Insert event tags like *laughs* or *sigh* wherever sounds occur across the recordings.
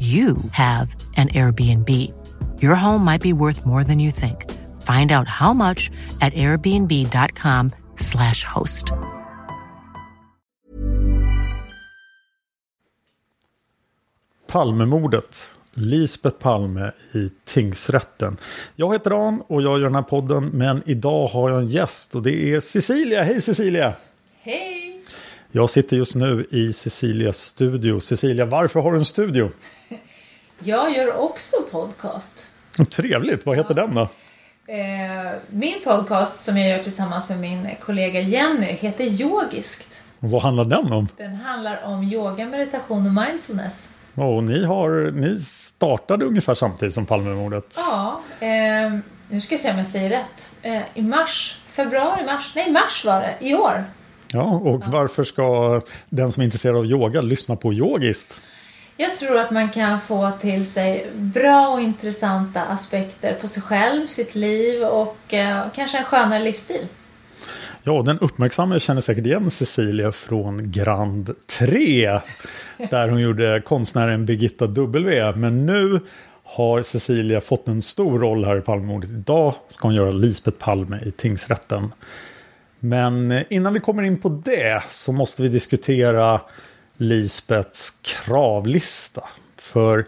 you have an Airbnb. Your home might be worth more than you think. Find out how much at airbnb.com/slash host. Palmemordet. Lisbeth Palme i tingsrätten. Jag heter Dan och jag gör den här podden men idag har jag en gäst och det är Cecilia. Hej Cecilia! Hej! Jag sitter just nu i Cecilias studio. Cecilia, varför har du en studio? *laughs* Jag gör också podcast. Trevligt, vad heter den då? Eh, min podcast som jag gör tillsammans med min kollega Jenny heter Yogiskt. Vad handlar den om? Den handlar om yoga, meditation och mindfulness. Och ni, har, ni startade ungefär samtidigt som Palmemordet. Ja, eh, nu ska jag se om jag säger rätt. Eh, I mars, februari, mars, nej mars var det, i år. Ja, och varför ska den som är intresserad av yoga lyssna på yogiskt? Jag tror att man kan få till sig bra och intressanta aspekter på sig själv, sitt liv och eh, kanske en skönare livsstil. Ja, den uppmärksamma känner säkert igen Cecilia från Grand 3. Där hon gjorde konstnären Birgitta W. Men nu har Cecilia fått en stor roll här i Palmemordet. Idag ska hon göra Lisbeth Palme i tingsrätten. Men innan vi kommer in på det så måste vi diskutera Lisbets kravlista. För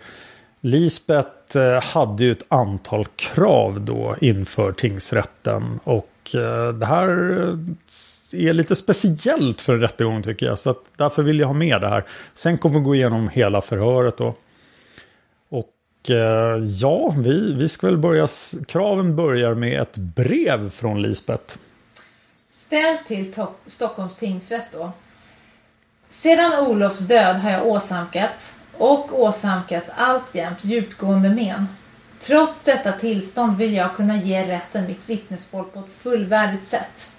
Lisbeth eh, hade ju ett antal krav då inför tingsrätten. Och eh, det här eh, är lite speciellt för en rättegång tycker jag. Så att därför vill jag ha med det här. Sen kommer vi gå igenom hela förhöret då. Och ja, vi, vi ska väl börja. Kraven börjar med ett brev från Lisbeth. Ställd till Stockholms tingsrätt då. Sedan Olofs död har jag åsamkats och åsamkas alltjämt djupgående men. Trots detta tillstånd vill jag kunna ge rätten mitt vittnesmål på ett fullvärdigt sätt.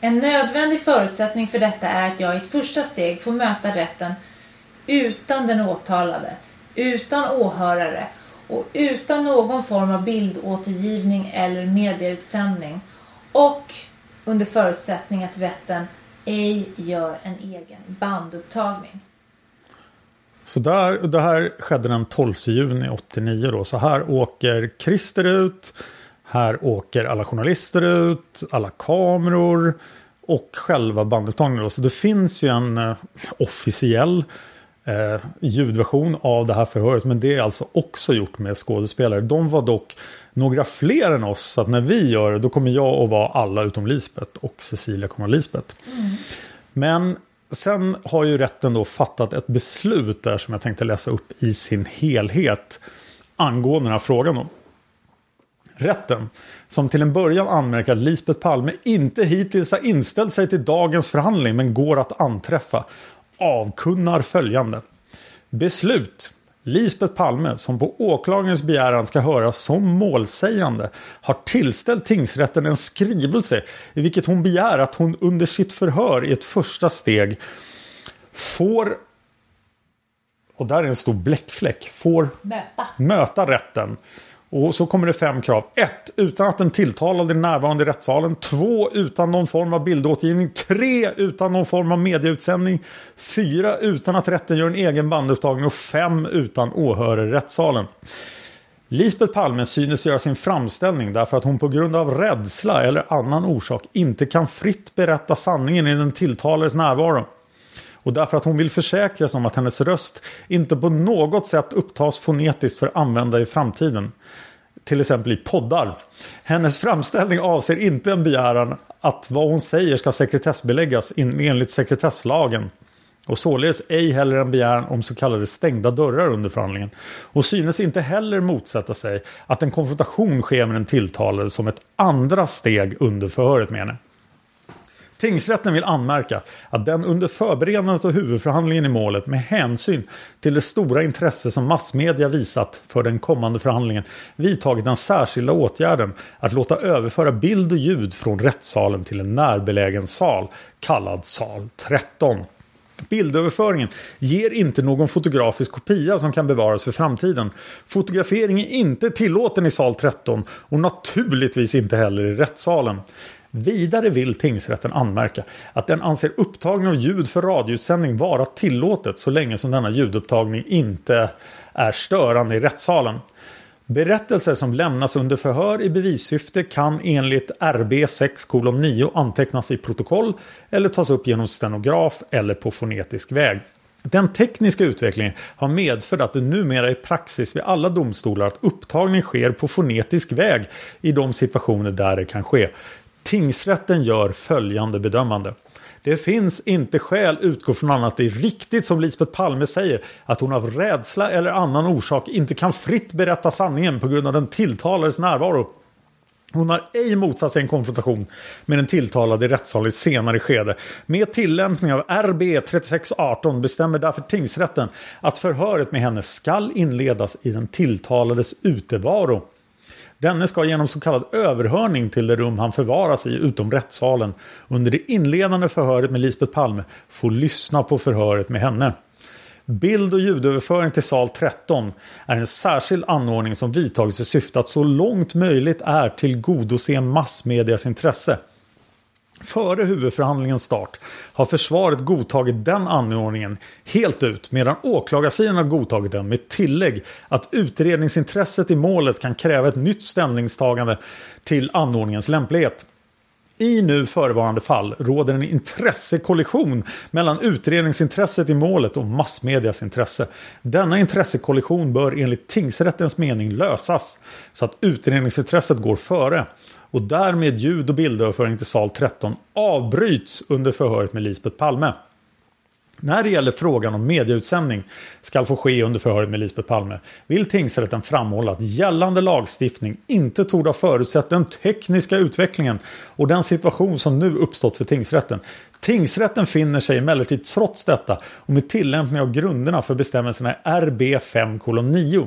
En nödvändig förutsättning för detta är att jag i ett första steg får möta rätten utan den åtalade, utan åhörare och utan någon form av bildåtergivning eller medieutsändning och under förutsättning att rätten ej gör en egen bandupptagning. Så där, det här skedde den 12 juni 89 då. Så här åker Christer ut. Här åker alla journalister ut, alla kameror och själva bandupptagningen. Så det finns ju en eh, officiell eh, ljudversion av det här förhöret. Men det är alltså också gjort med skådespelare. De var dock några fler än oss. Så att när vi gör det då kommer jag att vara alla utom Lisbeth och Cecilia kommer vara Lisbeth. Mm. Men sen har ju rätten då fattat ett beslut där som jag tänkte läsa upp i sin helhet angående den här frågan. Då. Rätten, som till en början anmärker att Lisbeth Palme inte hittills har inställt sig till dagens förhandling men går att anträffa, avkunnar följande. Beslut. Lisbeth Palme, som på åklagarens begäran ska höras som målsägande, har tillställt tingsrätten en skrivelse i vilket hon begär att hon under sitt förhör i ett första steg får och där är en stor bläckfläck, får Möta. möta rätten. Och så kommer det fem krav. 1. Utan att den tilltalade är närvarande i rättssalen. 2. Utan någon form av bildåtergivning. 3. Utan någon form av medieutsändning. 4. Utan att rätten gör en egen bandupptagning. Och 5. Utan åhörare i rättssalen. Lisbeth Palme synes göra sin framställning därför att hon på grund av rädsla eller annan orsak inte kan fritt berätta sanningen i den tilltalades närvaro. Och därför att hon vill försäkra sig om att hennes röst inte på något sätt upptas fonetiskt för användare i framtiden. Till exempel i poddar. Hennes framställning avser inte en begäran att vad hon säger ska sekretessbeläggas enligt sekretesslagen. Och således ej heller en begäran om så kallade stängda dörrar under förhandlingen. Och synes inte heller motsätta sig att en konfrontation sker med den tilltalade som ett andra steg under förhöret med henne. Tingsrätten vill anmärka att den under förberedandet av huvudförhandlingen i målet med hänsyn till det stora intresse som massmedia visat för den kommande förhandlingen vidtagit den särskilda åtgärden att låta överföra bild och ljud från rättssalen till en närbelägen sal kallad sal 13. Bildöverföringen ger inte någon fotografisk kopia som kan bevaras för framtiden. Fotografering är inte tillåten i sal 13 och naturligtvis inte heller i rättssalen. Vidare vill tingsrätten anmärka att den anser upptagning av ljud för radioutsändning vara tillåtet så länge som denna ljudupptagning inte är störande i rättssalen. Berättelser som lämnas under förhör i bevissyfte kan enligt RB 6:9 antecknas i protokoll eller tas upp genom stenograf eller på fonetisk väg. Den tekniska utvecklingen har medfört att det numera är praxis vid alla domstolar att upptagning sker på fonetisk väg i de situationer där det kan ske. Tingsrätten gör följande bedömande. Det finns inte skäl utgå från annat det är riktigt som Lisbeth Palme säger att hon av rädsla eller annan orsak inte kan fritt berätta sanningen på grund av den tilltalades närvaro. Hon har ej motsatt sig en konfrontation med den tilltalade i rättssalens i senare skede. Med tillämpning av RB 3618 bestämmer därför tingsrätten att förhöret med henne skall inledas i den tilltalades utevaro. Denne ska genom så kallad överhörning till det rum han förvaras i utom rättssalen under det inledande förhöret med Lisbeth Palme få lyssna på förhöret med henne. Bild och ljudöverföring till sal 13 är en särskild anordning som vidtagits i syfte att så långt möjligt är tillgodose massmedias intresse. Före huvudförhandlingens start har försvaret godtagit den anordningen helt ut medan åklagarsidan har godtagit den med tillägg att utredningsintresset i målet kan kräva ett nytt ställningstagande till anordningens lämplighet. I nu förevarande fall råder en intressekollision mellan utredningsintresset i målet och massmedias intresse. Denna intressekollision bör enligt tingsrättens mening lösas så att utredningsintresset går före och därmed ljud och bildöverföring till sal 13 avbryts under förhöret med Lisbeth Palme. När det gäller frågan om medieutsändning ska få ske under förhöret med Lisbeth Palme vill tingsrätten framhålla att gällande lagstiftning inte torde ha förutsett den tekniska utvecklingen och den situation som nu uppstått för tingsrätten. Tingsrätten finner sig emellertid trots detta och med tillämpning av grunderna för bestämmelserna i RB 5:9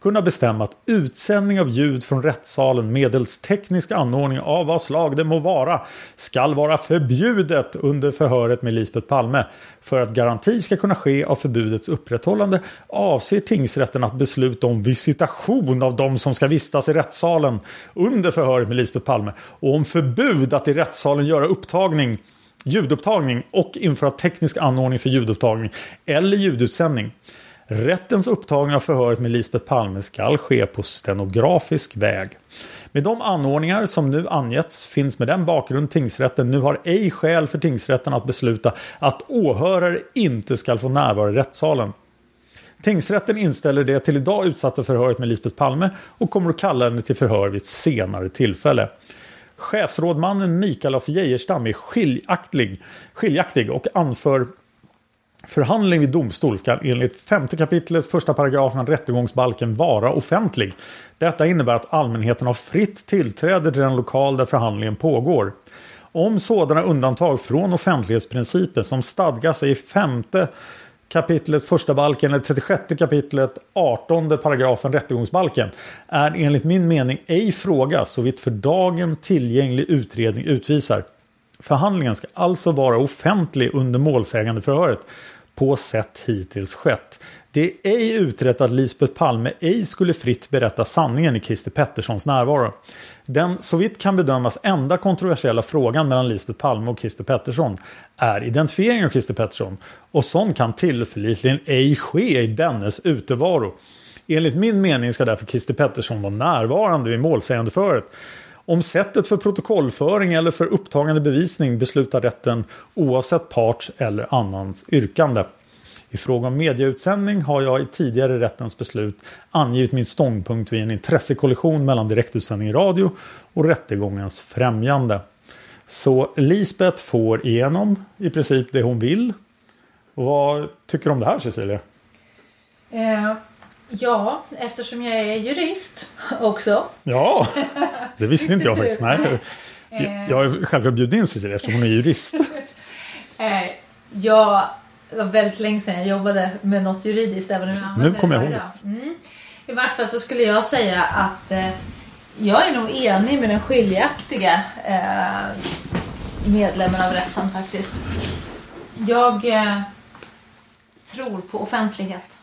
kunna bestämma att utsändning av ljud från rättssalen medelst teknisk anordning av vad slag det må vara skall vara förbjudet under förhöret med Lisbeth Palme. För att garanti ska kunna ske av förbudets upprätthållande avser tingsrätten att besluta om visitation av de som ska vistas i rättssalen under förhöret med Lisbeth Palme och om förbud att i rättssalen göra upptagning ljudupptagning och införa teknisk anordning för ljudupptagning eller ljudutsändning. Rättens upptagning av förhöret med Lisbeth Palme skall ske på stenografisk väg. Med de anordningar som nu angetts finns med den bakgrund tingsrätten nu har ej skäl för tingsrätten att besluta att åhörare inte skall få närvara i rättssalen. Tingsrätten inställer det till idag utsatta förhöret med Lisbeth Palme och kommer att kalla henne till förhör vid ett senare tillfälle. Chefsrådmannen Mikael af Geijerstam är skiljaktig, skiljaktig och anför Förhandling vid domstol ska enligt 5 kapitlet första paragrafen rättegångsbalken vara offentlig. Detta innebär att allmänheten har fritt tillträde till den lokal där förhandlingen pågår. Om sådana undantag från offentlighetsprincipen som stadgas i femte kapitlet första balken eller 36 kapitlet 18 paragrafen rättegångsbalken är enligt min mening ej fråga så vitt för dagen tillgänglig utredning utvisar. Förhandlingen ska alltså vara offentlig under målsägandeförhöret på sätt hittills skett. Det är ej utrett att Lisbeth Palme ej skulle fritt berätta sanningen i Christer Petterssons närvaro. Den så vitt kan bedömas enda kontroversiella frågan mellan Lisbeth Palme och Christer Pettersson är identifieringen av Christer Pettersson och sån kan tillförlitligen ej ske i dennes utevaro. Enligt min mening ska därför Christer Pettersson vara närvarande vid målsägandeföret. Om sättet för protokollföring eller för upptagande bevisning beslutar rätten oavsett parts eller annans yrkande. I fråga om medieutsändning har jag i tidigare rättens beslut angivit min ståndpunkt vid en intressekollision mellan direktutsändning i radio och rättegångens främjande. Så Lisbeth får igenom i princip det hon vill. Och vad tycker du om det här Cecilia? Eh, ja, eftersom jag är jurist också. Ja, det visste inte jag faktiskt. Nej. *laughs* Jag har självklart bjudit in Cecilia eftersom hon är jurist. Eh, jag det var väldigt länge sedan jag jobbade med något juridiskt. Även om jag Nu kommer det jag varje ihåg. Mm. I vart fall så skulle jag säga att eh, jag är nog enig med den skiljaktiga eh, medlemmen av rätten faktiskt. Jag eh, tror på offentlighet.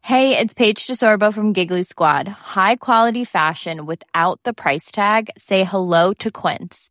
Hey, it's Paige DeSorbo from Giggly Squad. High quality fashion without the price tag. Say hello to Quince.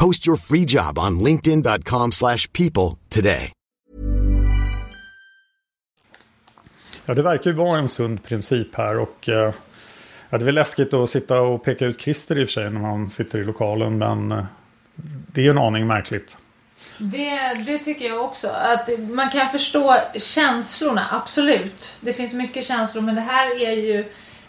Post your free job on linkedin.com/people slash people today. Ja, det verkar ju vara en sund princip här och eh, ja, det är väl läskigt att sitta och peka ut Christer i och för sig när man sitter i lokalen men eh, det är ju en aning märkligt. Det, det tycker jag också. Att man kan förstå känslorna, absolut. Det finns mycket känslor men det här är ju...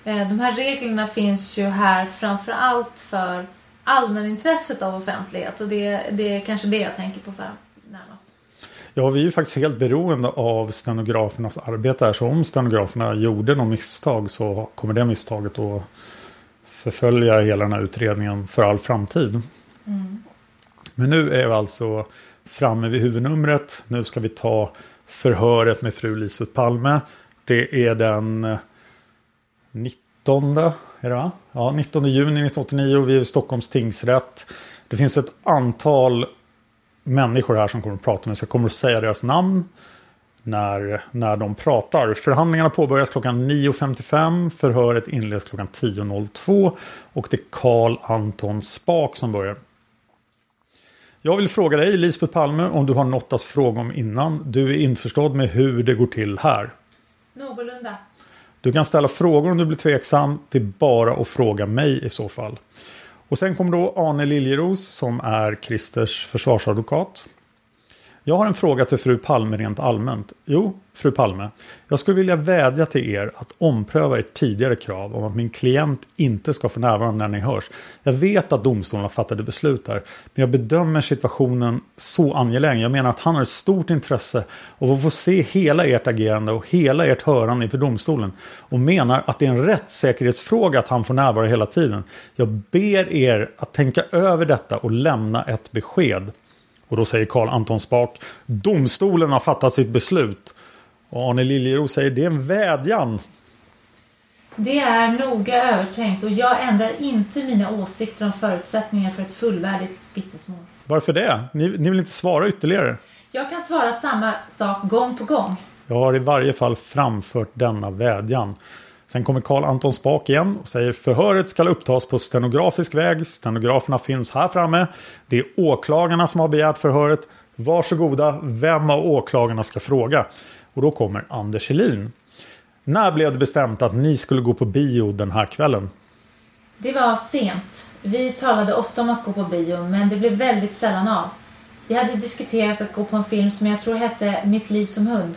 eh, De här reglerna finns ju här framför allt för allmänintresset av offentlighet och det, det är kanske det jag tänker på för närmast. Ja, vi är ju faktiskt helt beroende av stenografernas arbete här. Så om stenograferna gjorde något misstag så kommer det misstaget att förfölja hela den här utredningen för all framtid. Men nu är vi alltså framme vid huvudnumret. Nu ska vi ta förhöret med fru Lisbeth Palme. Det är den eh, 19, är det va? Ja, 19 juni 1989 och vi är i Stockholms tingsrätt. Det finns ett antal människor här som kommer att prata med sig. Jag kommer att säga deras namn när, när de pratar. Förhandlingarna påbörjas klockan 9.55. Förhöret inleds klockan 10.02. Och det är Carl Anton Spak som börjar. Jag vill fråga dig, Lisbeth Palme, om du har något att fråga om innan. Du är införstådd med hur det går till här. Någorlunda. Du kan ställa frågor om du blir tveksam. Det är bara att fråga mig i så fall. Och sen kommer då Arne Liljeros som är Christers försvarsadvokat. Jag har en fråga till fru Palme rent allmänt. Jo, fru Palme. Jag skulle vilja vädja till er att ompröva ert tidigare krav om att min klient inte ska få närvara när ni hörs. Jag vet att domstolen har fattade beslut där. Men jag bedömer situationen så angelägen. Jag menar att han har ett stort intresse av att få se hela ert agerande och hela ert hörande inför domstolen. Och menar att det är en rättssäkerhetsfråga att han får närvara hela tiden. Jag ber er att tänka över detta och lämna ett besked. Och då säger Karl Anton Spak Domstolen har fattat sitt beslut. Och Arne Liljeros säger det är en vädjan. Det är noga övertänkt och jag ändrar inte mina åsikter om förutsättningar för ett fullvärdigt vittnesmål. Varför det? Ni, ni vill inte svara ytterligare? Jag kan svara samma sak gång på gång. Jag har i varje fall framfört denna vädjan. Sen kommer Karl Anton Spak igen och säger förhöret ska upptas på stenografisk väg. Stenograferna finns här framme. Det är åklagarna som har begärt förhöret. Varsågoda, vem av åklagarna ska fråga? Och då kommer Anders Helin. När blev det bestämt att ni skulle gå på bio den här kvällen? Det var sent. Vi talade ofta om att gå på bio men det blev väldigt sällan av. Vi hade diskuterat att gå på en film som jag tror hette Mitt liv som hund.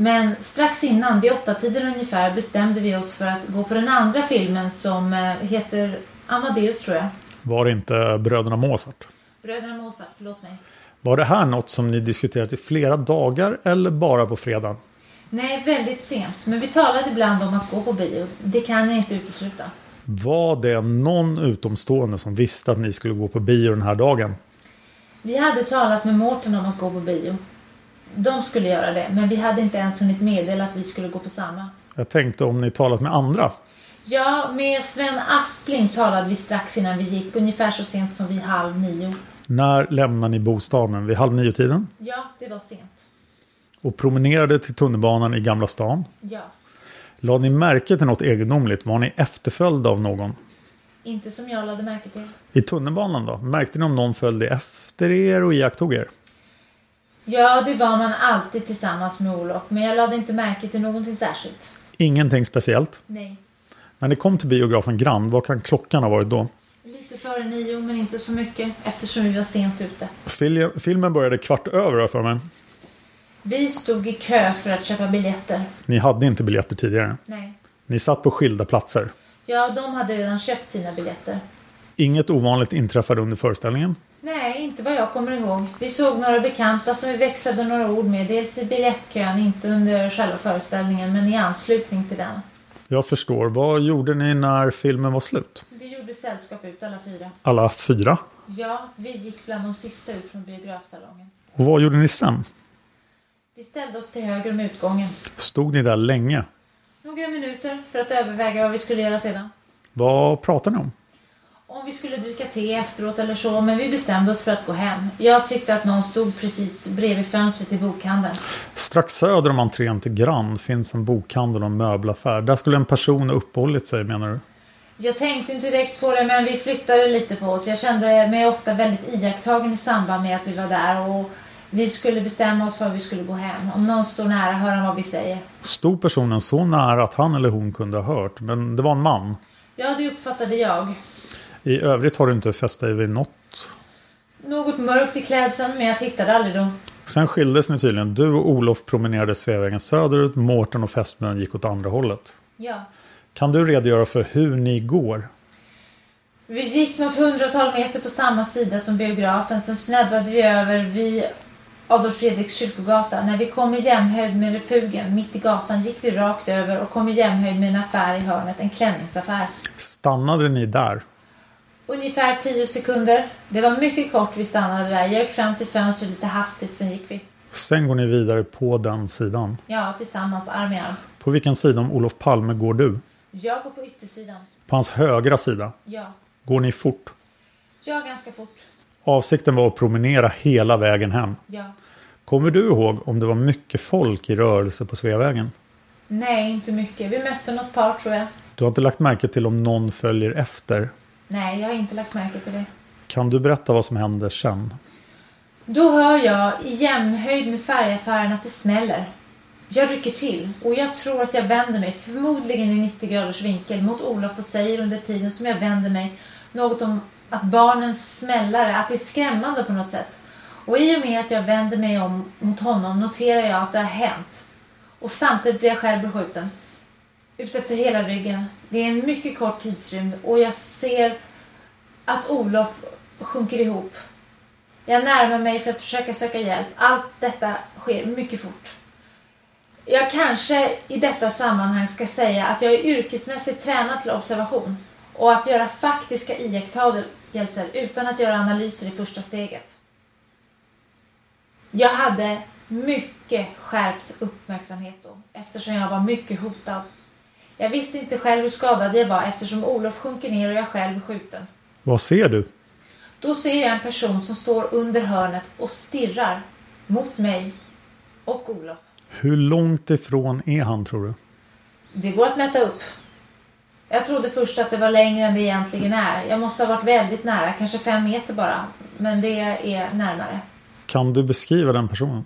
Men strax innan, vid åtta tiden ungefär, bestämde vi oss för att gå på den andra filmen som eh, heter Amadeus tror jag. Var det inte Bröderna Mozart? Bröderna Mozart, förlåt mig. Var det här något som ni diskuterat i flera dagar eller bara på fredag? Nej, väldigt sent. Men vi talade ibland om att gå på bio. Det kan jag inte utesluta. Var det någon utomstående som visste att ni skulle gå på bio den här dagen? Vi hade talat med Mårten om att gå på bio. De skulle göra det, men vi hade inte ens hunnit meddela att vi skulle gå på samma. Jag tänkte om ni talat med andra. Ja, med Sven Aspling talade vi strax innan vi gick, ungefär så sent som vid halv nio. När lämnade ni bostaden? Vid halv nio-tiden? Ja, det var sent. Och promenerade till tunnelbanan i Gamla stan? Ja. Lade ni märke till något egendomligt? Var ni efterföljda av någon? Inte som jag lade märke till. I tunnelbanan då? Märkte ni om någon följde efter er och iakttog er? Ja, det var man alltid tillsammans med Olof, men jag lade inte märke till någonting särskilt. Ingenting speciellt? Nej. När ni kom till biografen Grand, vad kan klockan ha varit då? Lite före nio, men inte så mycket eftersom vi var sent ute. Fil filmen började kvart över för mig. Vi stod i kö för att köpa biljetter. Ni hade inte biljetter tidigare? Nej. Ni satt på skilda platser? Ja, de hade redan köpt sina biljetter. Inget ovanligt inträffade under föreställningen? Nej, inte vad jag kommer ihåg. Vi såg några bekanta som vi växlade några ord med. Dels i biljettkön, inte under själva föreställningen, men i anslutning till den. Jag förstår. Vad gjorde ni när filmen var slut? Vi gjorde sällskap ut alla fyra. Alla fyra? Ja, vi gick bland de sista ut från biografsalongen. Och vad gjorde ni sen? Vi ställde oss till höger om utgången. Stod ni där länge? Några minuter för att överväga vad vi skulle göra sedan. Vad pratade ni om? Om vi skulle dricka te efteråt eller så, men vi bestämde oss för att gå hem. Jag tyckte att någon stod precis bredvid fönstret i bokhandeln. Strax söder om entrén till Grand finns en bokhandel och en möbelaffär. Där skulle en person ha uppehållit sig menar du? Jag tänkte inte direkt på det, men vi flyttade lite på oss. Jag kände mig ofta väldigt iakttagen i samband med att vi var där och vi skulle bestämma oss för att vi skulle gå hem. Om någon står nära hör han vad vi säger. Stod personen så nära att han eller hon kunde ha hört? Men det var en man? Ja, det uppfattade jag. I övrigt har du inte fäst dig vid något? Något mörkt i klädseln, men jag tittade aldrig då. Sen skildes ni tydligen. Du och Olof promenerade Sveavägen söderut. Mårten och fästmön gick åt andra hållet. Ja. Kan du redogöra för hur ni går? Vi gick något hundratal meter på samma sida som biografen. Sen sneddade vi över vid Adolf Fredriks kyrkogata. När vi kom i jämnhöjd med refugen mitt i gatan gick vi rakt över och kom i jämnhöjd med en affär i hörnet. En klänningsaffär. Stannade ni där? Ungefär tio sekunder. Det var mycket kort vi stannade där. Jag gick fram till fönstret lite hastigt, sen gick vi. Sen går ni vidare på den sidan. Ja, tillsammans arm i arm. På vilken sida om Olof Palme går du? Jag går på yttersidan. På hans högra sida? Ja. Går ni fort? Ja, ganska fort. Avsikten var att promenera hela vägen hem. Ja. Kommer du ihåg om det var mycket folk i rörelse på Sveavägen? Nej, inte mycket. Vi mötte något par tror jag. Du har inte lagt märke till om någon följer efter? Nej, jag har inte lagt märke till det. Kan du berätta vad som händer sen? Då hör jag i jämnhöjd med färgaffären att det smäller. Jag rycker till och jag tror att jag vänder mig, förmodligen i 90 graders vinkel, mot Olof och säger under tiden som jag vänder mig något om att barnens smällare, att det är skrämmande på något sätt. Och i och med att jag vänder mig om mot honom noterar jag att det har hänt. Och samtidigt blir jag själv beskjuten. Utefter hela ryggen. Det är en mycket kort tidsrymd och jag ser att Olof sjunker ihop. Jag närmar mig för att försöka söka hjälp. Allt detta sker mycket fort. Jag kanske i detta sammanhang ska säga att jag är yrkesmässigt tränad till observation och att göra faktiska iakttagelser utan att göra analyser i första steget. Jag hade mycket skärpt uppmärksamhet då eftersom jag var mycket hotad. Jag visste inte själv hur skadad jag var eftersom Olof sjunker ner och jag själv är skjuten. Vad ser du? Då ser jag en person som står under hörnet och stirrar mot mig och Olof. Hur långt ifrån är han tror du? Det går att mäta upp. Jag trodde först att det var längre än det egentligen är. Jag måste ha varit väldigt nära, kanske fem meter bara. Men det är närmare. Kan du beskriva den personen?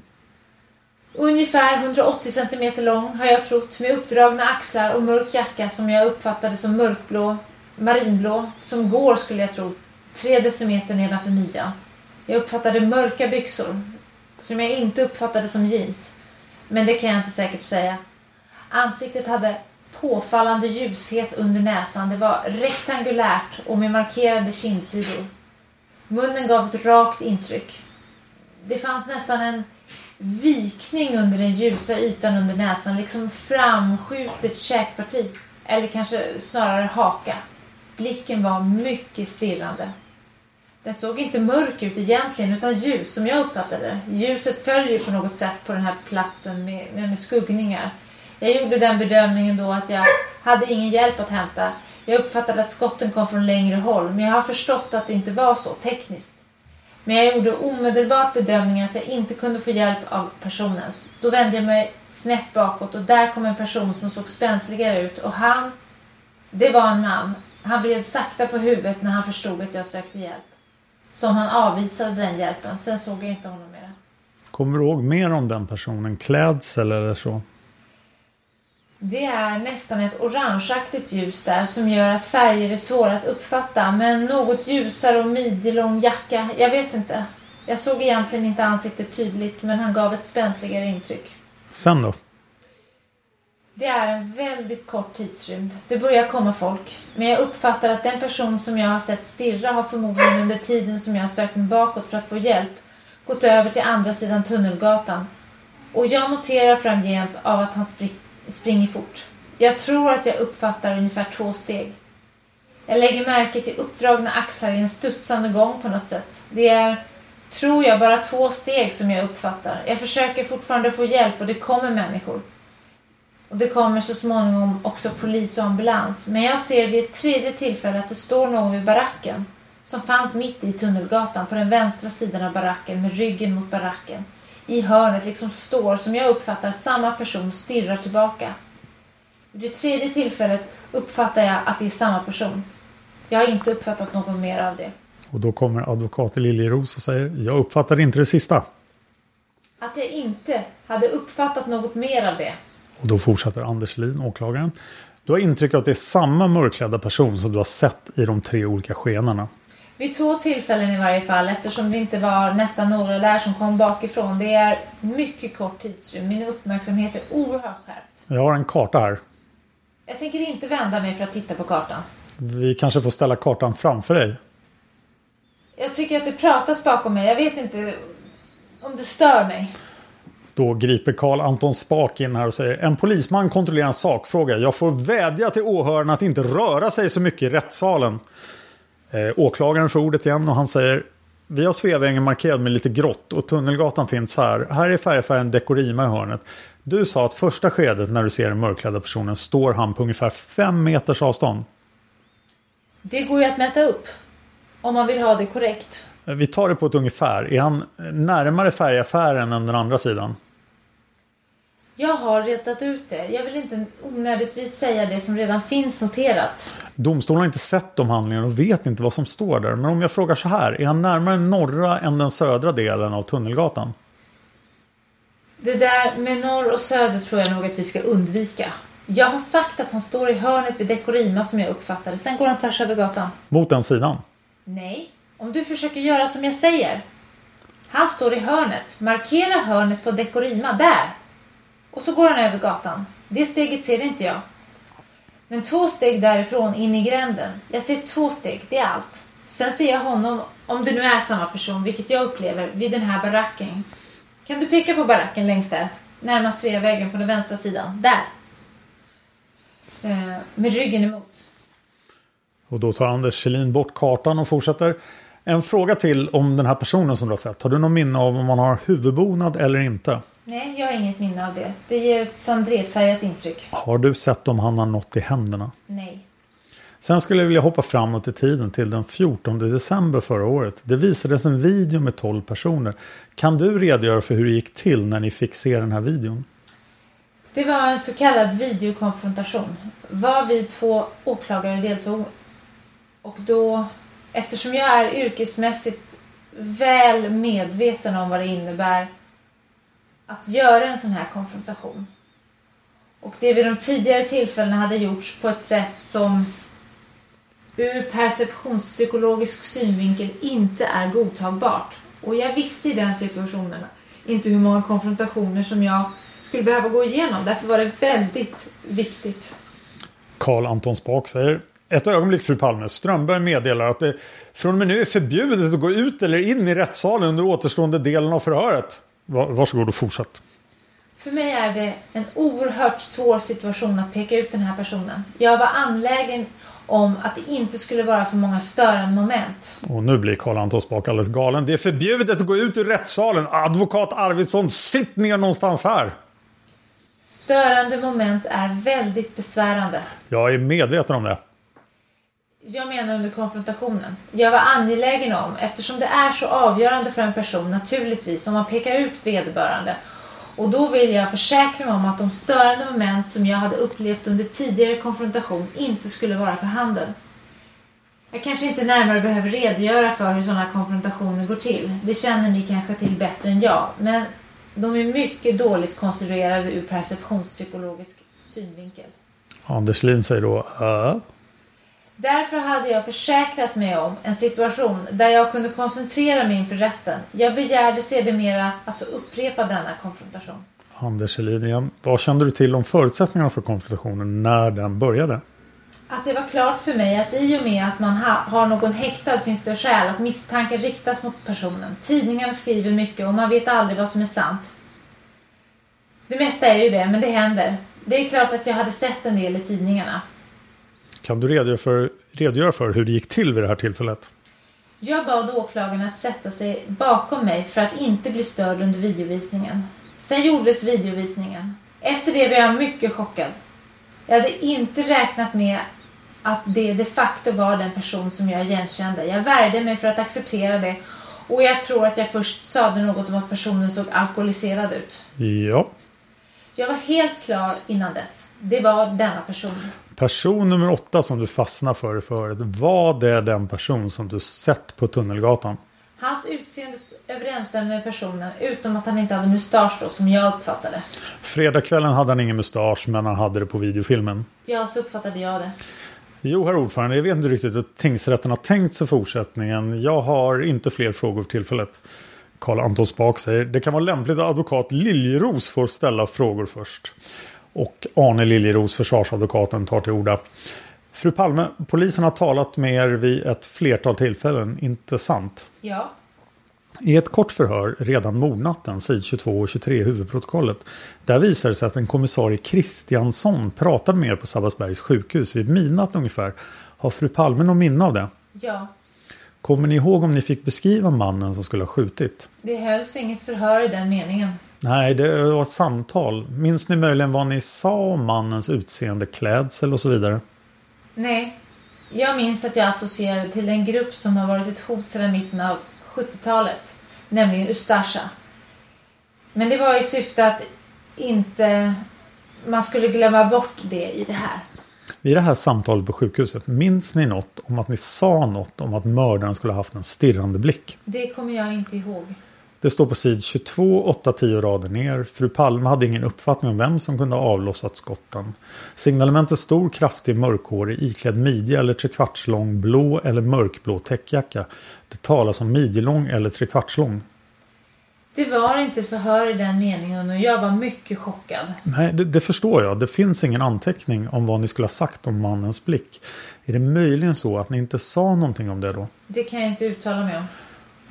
Ungefär 180 centimeter lång har jag trott med uppdragna axlar och mörk jacka som jag uppfattade som mörkblå, marinblå, som går skulle jag tro, tre decimeter nedanför midjan. Jag uppfattade mörka byxor som jag inte uppfattade som jeans. Men det kan jag inte säkert säga. Ansiktet hade påfallande ljushet under näsan. Det var rektangulärt och med markerade kindsidor. Munnen gav ett rakt intryck. Det fanns nästan en vikning under den ljusa ytan under näsan, liksom framskjutet käkparti. Eller kanske snarare haka. Blicken var mycket stillande. Den såg inte mörk ut egentligen utan ljus som jag uppfattade det. Ljuset följer på något sätt på den här platsen med, med skuggningar. Jag gjorde den bedömningen då att jag hade ingen hjälp att hämta. Jag uppfattade att skotten kom från längre håll men jag har förstått att det inte var så tekniskt. Men jag gjorde omedelbart bedömningen att jag inte kunde få hjälp av personen. Då vände jag mig snett bakåt och där kom en person som såg spänsligare ut och han, det var en man. Han vred sakta på huvudet när han förstod att jag sökte hjälp. Som han avvisade den hjälpen. Sen såg jag inte honom mer. Kommer du ihåg mer om den personen? Klädsel eller så? Det är nästan ett orangeaktigt ljus där som gör att färger är svåra att uppfatta. Men något ljusare och midjelång jacka. Jag vet inte. Jag såg egentligen inte ansiktet tydligt men han gav ett spänsligare intryck. Sen då? Det är en väldigt kort tidsrymd. Det börjar komma folk. Men jag uppfattar att den person som jag har sett stirra har förmodligen under tiden som jag har sökt mig bakåt för att få hjälp gått över till andra sidan Tunnelgatan. Och jag noterar framgent av att han springer fort. Jag tror att jag uppfattar ungefär två steg. Jag lägger märke till uppdragna axlar i en studsande gång på något sätt. Det är, tror jag, bara två steg som jag uppfattar. Jag försöker fortfarande få hjälp och det kommer människor. Och det kommer så småningom också polis och ambulans. Men jag ser vid ett tredje tillfälle att det står någon vid baracken. Som fanns mitt i Tunnelgatan på den vänstra sidan av baracken med ryggen mot baracken. I hörnet liksom står, som jag uppfattar, samma person stirrar tillbaka. Vid det tredje tillfället uppfattar jag att det är samma person. Jag har inte uppfattat något mer av det. Och då kommer advokat Liljeros och säger jag uppfattar inte det sista. Att jag inte hade uppfattat något mer av det. Och då fortsätter Anders Lin, åklagaren. Du har intryck av att det är samma mörkklädda person som du har sett i de tre olika skenorna. Vid två tillfällen i varje fall eftersom det inte var nästan några där som kom bakifrån. Det är mycket kort tidsrymd. Min uppmärksamhet är oerhört skärpt. Jag har en karta här. Jag tänker inte vända mig för att titta på kartan. Vi kanske får ställa kartan framför dig. Jag tycker att det pratas bakom mig. Jag vet inte om det stör mig. Då griper Karl Anton Spak in här och säger En polisman kontrollerar en sakfråga. Jag får vädja till åhörarna att inte röra sig så mycket i rättssalen. Eh, åklagaren får ordet igen och han säger Vi har Sveavägen markerad med lite grått och Tunnelgatan finns här. Här är färgfärgen Dekorima i hörnet. Du sa att första skedet när du ser den mörkklädda personen står han på ungefär fem meters avstånd. Det går ju att mäta upp. Om man vill ha det korrekt. Eh, vi tar det på ett ungefär. Är han närmare färgaffären än den andra sidan? Jag har retat ut det. Jag vill inte onödigtvis säga det som redan finns noterat. Domstolen har inte sett de handlingarna och vet inte vad som står där. Men om jag frågar så här. Är han närmare norra än den södra delen av Tunnelgatan? Det där med norr och söder tror jag nog att vi ska undvika. Jag har sagt att han står i hörnet vid Dekorima som jag uppfattar det. Sen går han tvärs över gatan. Mot den sidan? Nej, om du försöker göra som jag säger. Han står i hörnet. Markera hörnet på Dekorima. Där! Och så går han över gatan. Det steget ser inte jag. Men två steg därifrån in i gränden. Jag ser två steg, det är allt. Sen ser jag honom, om det nu är samma person, vilket jag upplever, vid den här baracken. Kan du peka på baracken längst där? Närmast Sveavägen på den vänstra sidan. Där! Eh, med ryggen emot. Och då tar Anders Kjellin bort kartan och fortsätter. En fråga till om den här personen som du har sett. Har du någon minne av om man har huvudbonad eller inte? Nej, jag har inget minne av det. Det ger ett sandretfärgat intryck. Har du sett om han har något i händerna? Nej. Sen skulle jag vilja hoppa framåt i tiden till den 14 december förra året. Det visades en video med 12 personer. Kan du redogöra för hur det gick till när ni fick se den här videon? Det var en så kallad videokonfrontation. Var vi två åklagare deltog. Och då, eftersom jag är yrkesmässigt väl medveten om vad det innebär att göra en sån här konfrontation. Och det vid de tidigare tillfällena hade gjorts på ett sätt som ur perceptionspsykologisk synvinkel inte är godtagbart. Och jag visste i den situationen inte hur många konfrontationer som jag skulle behöva gå igenom. Därför var det väldigt viktigt. Karl Anton Spak säger ett ögonblick fru Palme. Strömberg meddelar att det från och med nu är förbjudet att gå ut eller in i rättssalen under återstående delen av förhöret. Varsågod och fortsätt. För mig är det en oerhört svår situation att peka ut den här personen. Jag var anlägen om att det inte skulle vara för många störande moment. Och nu blir Karl Anton Spak alldeles galen. Det är förbjudet att gå ut ur rättssalen. Advokat Arvidsson, sitt ner någonstans här. Störande moment är väldigt besvärande. Jag är medveten om det. Jag menar under konfrontationen. Jag var angelägen om, eftersom det är så avgörande för en person naturligtvis, om man pekar ut vederbörande. Och då vill jag försäkra mig om att de störande moment som jag hade upplevt under tidigare konfrontation inte skulle vara för handen. Jag kanske inte närmare behöver redogöra för hur sådana konfrontationer går till. Det känner ni kanske till bättre än jag. Men de är mycket dåligt konstruerade ur perceptionspsykologisk synvinkel. Anders Lin säger då äh. Därför hade jag försäkrat mig om en situation där jag kunde koncentrera mig inför rätten. Jag begärde sedermera att få upprepa denna konfrontation. Anders Helin. Vad kände du till om förutsättningarna för konfrontationen när den började? Att det var klart för mig att i och med att man har någon häktad finns det skäl att misstankar riktas mot personen. Tidningarna skriver mycket och man vet aldrig vad som är sant. Det mesta är ju det, men det händer. Det är klart att jag hade sett en del i tidningarna. Kan du redogöra för, redogöra för hur det gick till vid det här tillfället? Jag bad åklagaren att sätta sig bakom mig för att inte bli störd under videovisningen. Sen gjordes videovisningen. Efter det var jag mycket chockad. Jag hade inte räknat med att det de facto var den person som jag igenkände. Jag värde mig för att acceptera det och jag tror att jag först sade något om att personen såg alkoholiserad ut. Ja. Jag var helt klar innan dess. Det var denna person. Person nummer åtta som du fastnar för i förhöret. Var det den person som du sett på Tunnelgatan? Hans utseende överensstämde med personen utom att han inte hade mustasch då som jag uppfattade. Fredagskvällen hade han ingen mustasch men han hade det på videofilmen. Ja, så uppfattade jag det. Jo, herr ordförande, jag vet inte riktigt hur tingsrätten har tänkt sig fortsättningen. Jag har inte fler frågor för tillfället. Karl Anton Spak säger det kan vara lämpligt att advokat Liljeros får ställa frågor först. Och Arne Liljeros, försvarsadvokaten, tar till orda. Fru Palme, polisen har talat med er vid ett flertal tillfällen, inte sant? Ja. I ett kort förhör redan mordnatten, sid 22 och 23 i huvudprotokollet, där visar det sig att en kommissarie Kristiansson pratade med er på Sabbatsbergs sjukhus vid midnatt ungefär. Har fru Palme någon minne av det? Ja. Kommer ni ihåg om ni fick beskriva mannen som skulle ha skjutit? Det hölls inget förhör i den meningen. Nej, det var ett samtal. Minns ni möjligen vad ni sa om mannens utseende, klädsel och så vidare? Nej. Jag minns att jag associerade till en grupp som har varit ett hot sedan mitten av 70-talet. Nämligen Ustasha. Men det var i syfte att inte man skulle glömma bort det i det här. Vid det här samtalet på sjukhuset, minns ni något om att ni sa något om att mördaren skulle ha haft en stirrande blick? Det kommer jag inte ihåg. Det står på sid 22, 8-10 rader ner. Fru Palme hade ingen uppfattning om vem som kunde ha avlossat skotten. Signalementet stor, kraftig, mörkhårig, iklädd midja eller trekvartslång blå eller mörkblå täckjacka. Det talas om midjelång eller trekvartslång. Det var inte förhör i den meningen och jag var mycket chockad. Nej, det, det, förstår jag. Det finns ingen anteckning om vad ni skulle ha sagt om mannens blick. Är det möjligen så att ni inte sa någonting om det då? Det kan jag inte uttala mig om.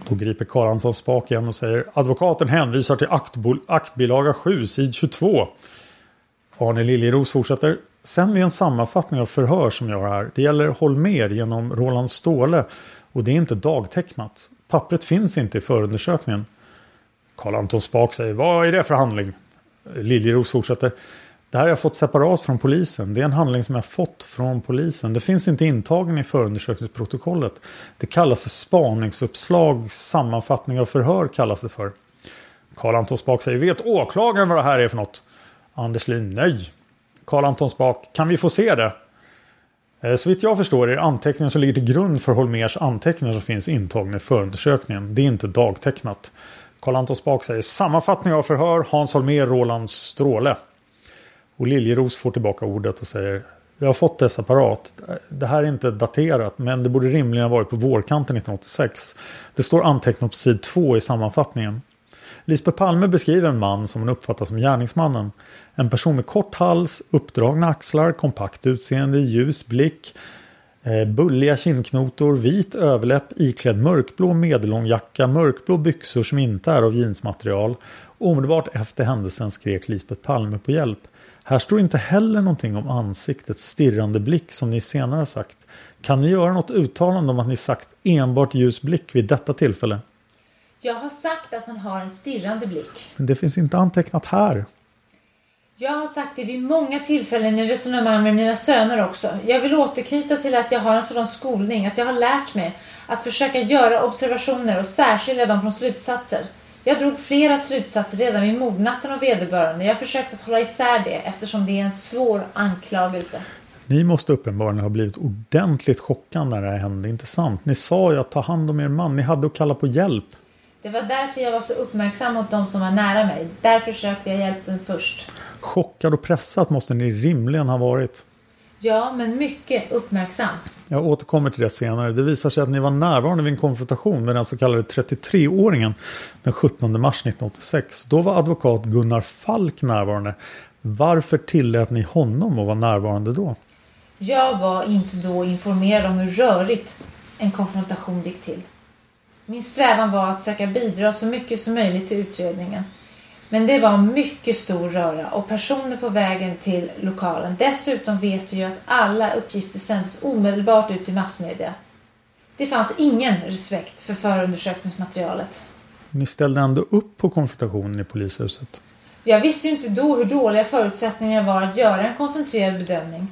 Då griper Karl Anton spak igen och säger advokaten hänvisar till aktbol, aktbilaga 7, sid 22. Arne Liljeros fortsätter. Sen vid en sammanfattning av förhör som jag har här. Det gäller Holmer genom Roland Ståhle och det är inte dagtecknat. Pappret finns inte i förundersökningen. Karl Anton Spak säger vad är det för handling? Liljeros fortsätter. Det här har jag fått separat från polisen. Det är en handling som jag fått från polisen. Det finns inte intagen i förundersökningsprotokollet. Det kallas för spaningsuppslag, sammanfattning av förhör kallas det för. Karl Anton Spak säger, vet åklagaren vad det här är för något? Anders Lin, nej. Karl Anton Spak, kan vi få se det? Eh, så vitt jag förstår är det anteckningen som ligger till grund för Holmers anteckningar som finns intagna i förundersökningen. Det är inte dagtecknat. Karl Anton Spak säger sammanfattning av förhör Hans Holmér, Roland Stråle. Och Liljeros får tillbaka ordet och säger Jag har fått det separat. Det här är inte daterat men det borde rimligen ha varit på vårkanten 1986. Det står antecknat på sid 2 i sammanfattningen. Lisbeth Palme beskriver en man som hon uppfattar som gärningsmannen. En person med kort hals, uppdragna axlar, kompakt utseende, ljus blick, eh, bulliga kindknotor, vit överläpp, iklädd mörkblå medellång jacka, mörkblå byxor som inte är av jeansmaterial. Omedelbart efter händelsen skrek Lisbeth Palme på hjälp. Här står inte heller någonting om ansiktets stirrande blick som ni senare sagt. Kan ni göra något uttalande om att ni sagt enbart ljus blick vid detta tillfälle? Jag har sagt att han har en stirrande blick. Men det finns inte antecknat här. Jag har sagt det vid många tillfällen i resonemang med mina söner också. Jag vill återknyta till att jag har en sådan skolning, att jag har lärt mig att försöka göra observationer och särskilja dem från slutsatser. Jag drog flera slutsatser redan vid mordnatten av vederbörande. Jag har försökt att hålla isär det eftersom det är en svår anklagelse. Ni måste uppenbarligen ha blivit ordentligt chockade när det här hände, inte sant? Ni sa ju att ta hand om er man, ni hade att kalla på hjälp. Det var därför jag var så uppmärksam mot de som var nära mig. Därför sökte jag hjälpen först. Chockad och pressad måste ni rimligen ha varit. Ja, men mycket uppmärksam. Jag återkommer till det senare. Det visar sig att ni var närvarande vid en konfrontation med den så kallade 33-åringen den 17 mars 1986. Då var advokat Gunnar Falk närvarande. Varför tillät ni honom att vara närvarande då? Jag var inte då informerad om hur rörigt en konfrontation gick till. Min strävan var att söka bidra så mycket som möjligt till utredningen. Men det var mycket stor röra och personer på vägen till lokalen. Dessutom vet vi ju att alla uppgifter sänds omedelbart ut i massmedia. Det fanns ingen respekt för förundersökningsmaterialet. Ni ställde ändå upp på konfrontationen i polishuset. Jag visste ju inte då hur dåliga förutsättningar var att göra en koncentrerad bedömning.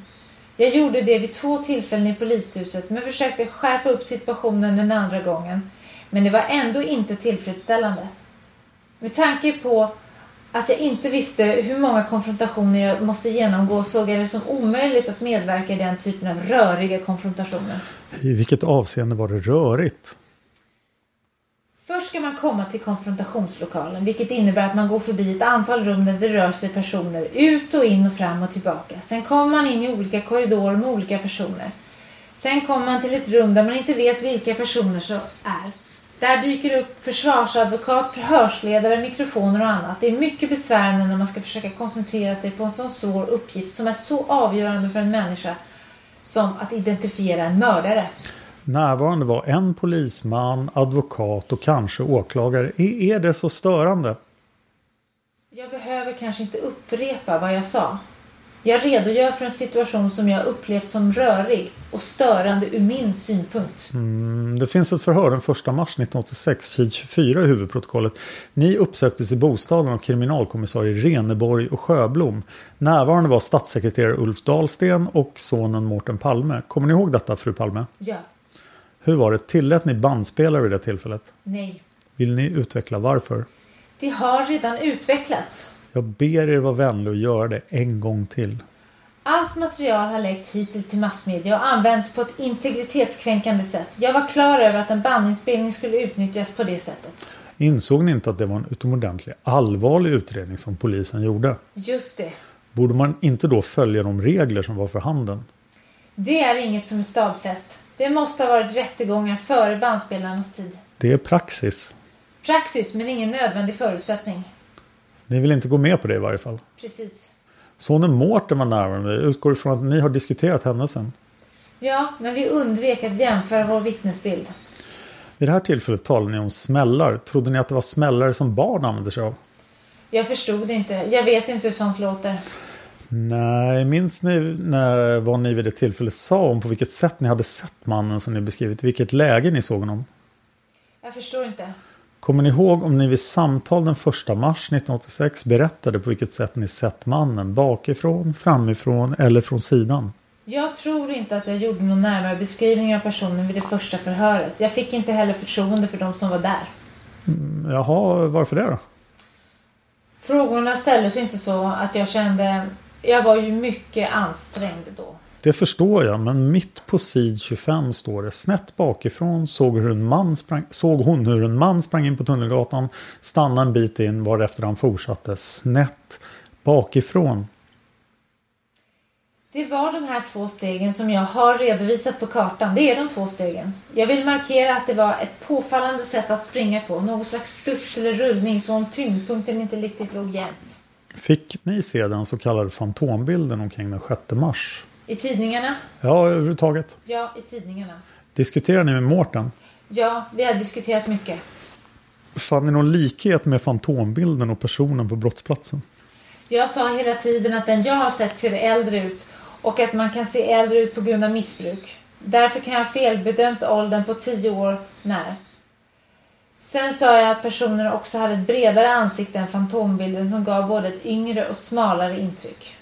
Jag gjorde det vid två tillfällen i polishuset men försökte skärpa upp situationen den andra gången. Men det var ändå inte tillfredsställande. Med tanke på att jag inte visste hur många konfrontationer jag måste genomgå såg jag det som omöjligt att medverka i den typen av röriga konfrontationer. I vilket avseende var det rörigt? Först ska man komma till konfrontationslokalen vilket innebär att man går förbi ett antal rum där det rör sig personer ut och in och fram och tillbaka. Sen kommer man in i olika korridorer med olika personer. Sen kommer man till ett rum där man inte vet vilka personer som är. Där dyker upp försvarsadvokat, förhörsledare, mikrofoner och annat. Det är mycket besvärande när man ska försöka koncentrera sig på en sån svår uppgift som är så avgörande för en människa som att identifiera en mördare. Närvarande var en polisman, advokat och kanske åklagare. Är det så störande? Jag behöver kanske inte upprepa vad jag sa. Jag redogör för en situation som jag upplevt som rörig och störande ur min synpunkt. Mm, det finns ett förhör den 1 mars 1986, sid 24 i huvudprotokollet. Ni uppsöktes i bostaden av kriminalkommissarie Reneborg och Sjöblom. Närvarande var statssekreterare Ulf Dahlsten och sonen Mårten Palme. Kommer ni ihåg detta, fru Palme? Ja. Hur var det? Tillät ni bandspelare vid det tillfället? Nej. Vill ni utveckla varför? Det har redan utvecklats. Jag ber er vara vänlig och göra det en gång till. Allt material har läckt hittills till massmedia och används på ett integritetskränkande sätt. Jag var klar över att en bandinspelning skulle utnyttjas på det sättet. Insåg ni inte att det var en utomordentligt allvarlig utredning som polisen gjorde? Just det. Borde man inte då följa de regler som var för handen? Det är inget som är stadfäst. Det måste ha varit rättegångar före bandspelarnas tid. Det är praxis. Praxis, men ingen nödvändig förutsättning. Ni vill inte gå med på det i varje fall. Precis. Sonen Mårten var närvarande. Utgår ifrån att ni har diskuterat händelsen. Ja, men vi undvek att jämföra vår vittnesbild. Vid det här tillfället talade ni om smällar. Trodde ni att det var smällare som barn använder sig av? Jag förstod inte. Jag vet inte hur sånt låter. Nej, minns ni när, vad ni vid det tillfället sa om på vilket sätt ni hade sett mannen som ni beskrivit? Vilket läge ni såg honom? Jag förstår inte. Kommer ni ihåg om ni vid samtal den 1 mars 1986 berättade på vilket sätt ni sett mannen? Bakifrån, framifrån eller från sidan? Jag tror inte att jag gjorde någon närmare beskrivning av personen vid det första förhöret. Jag fick inte heller förtroende för de som var där. Jaha, varför det då? Frågorna ställdes inte så att jag kände... Jag var ju mycket ansträngd då. Det förstår jag, men mitt på sid 25 står det snett bakifrån såg, hur en man sprang, såg hon hur en man sprang in på Tunnelgatan, stannade en bit in varefter han fortsatte snett bakifrån. Det var de här två stegen som jag har redovisat på kartan. Det är de två stegen. Jag vill markera att det var ett påfallande sätt att springa på. Någon slags studs eller rullning som om tyngdpunkten inte riktigt låg jämnt. Fick ni se den så kallade fantombilden omkring den 6 mars? I tidningarna? Ja, överhuvudtaget. Ja, i tidningarna. Diskuterar ni med Mårten? Ja, vi har diskuterat mycket. Fann ni någon likhet med fantombilden och personen på brottsplatsen? Jag sa hela tiden att den jag har sett ser äldre ut och att man kan se äldre ut på grund av missbruk. Därför kan jag ha felbedömt åldern på tio år när. Sen sa jag att personen också hade ett bredare ansikte än fantombilden som gav både ett yngre och smalare intryck.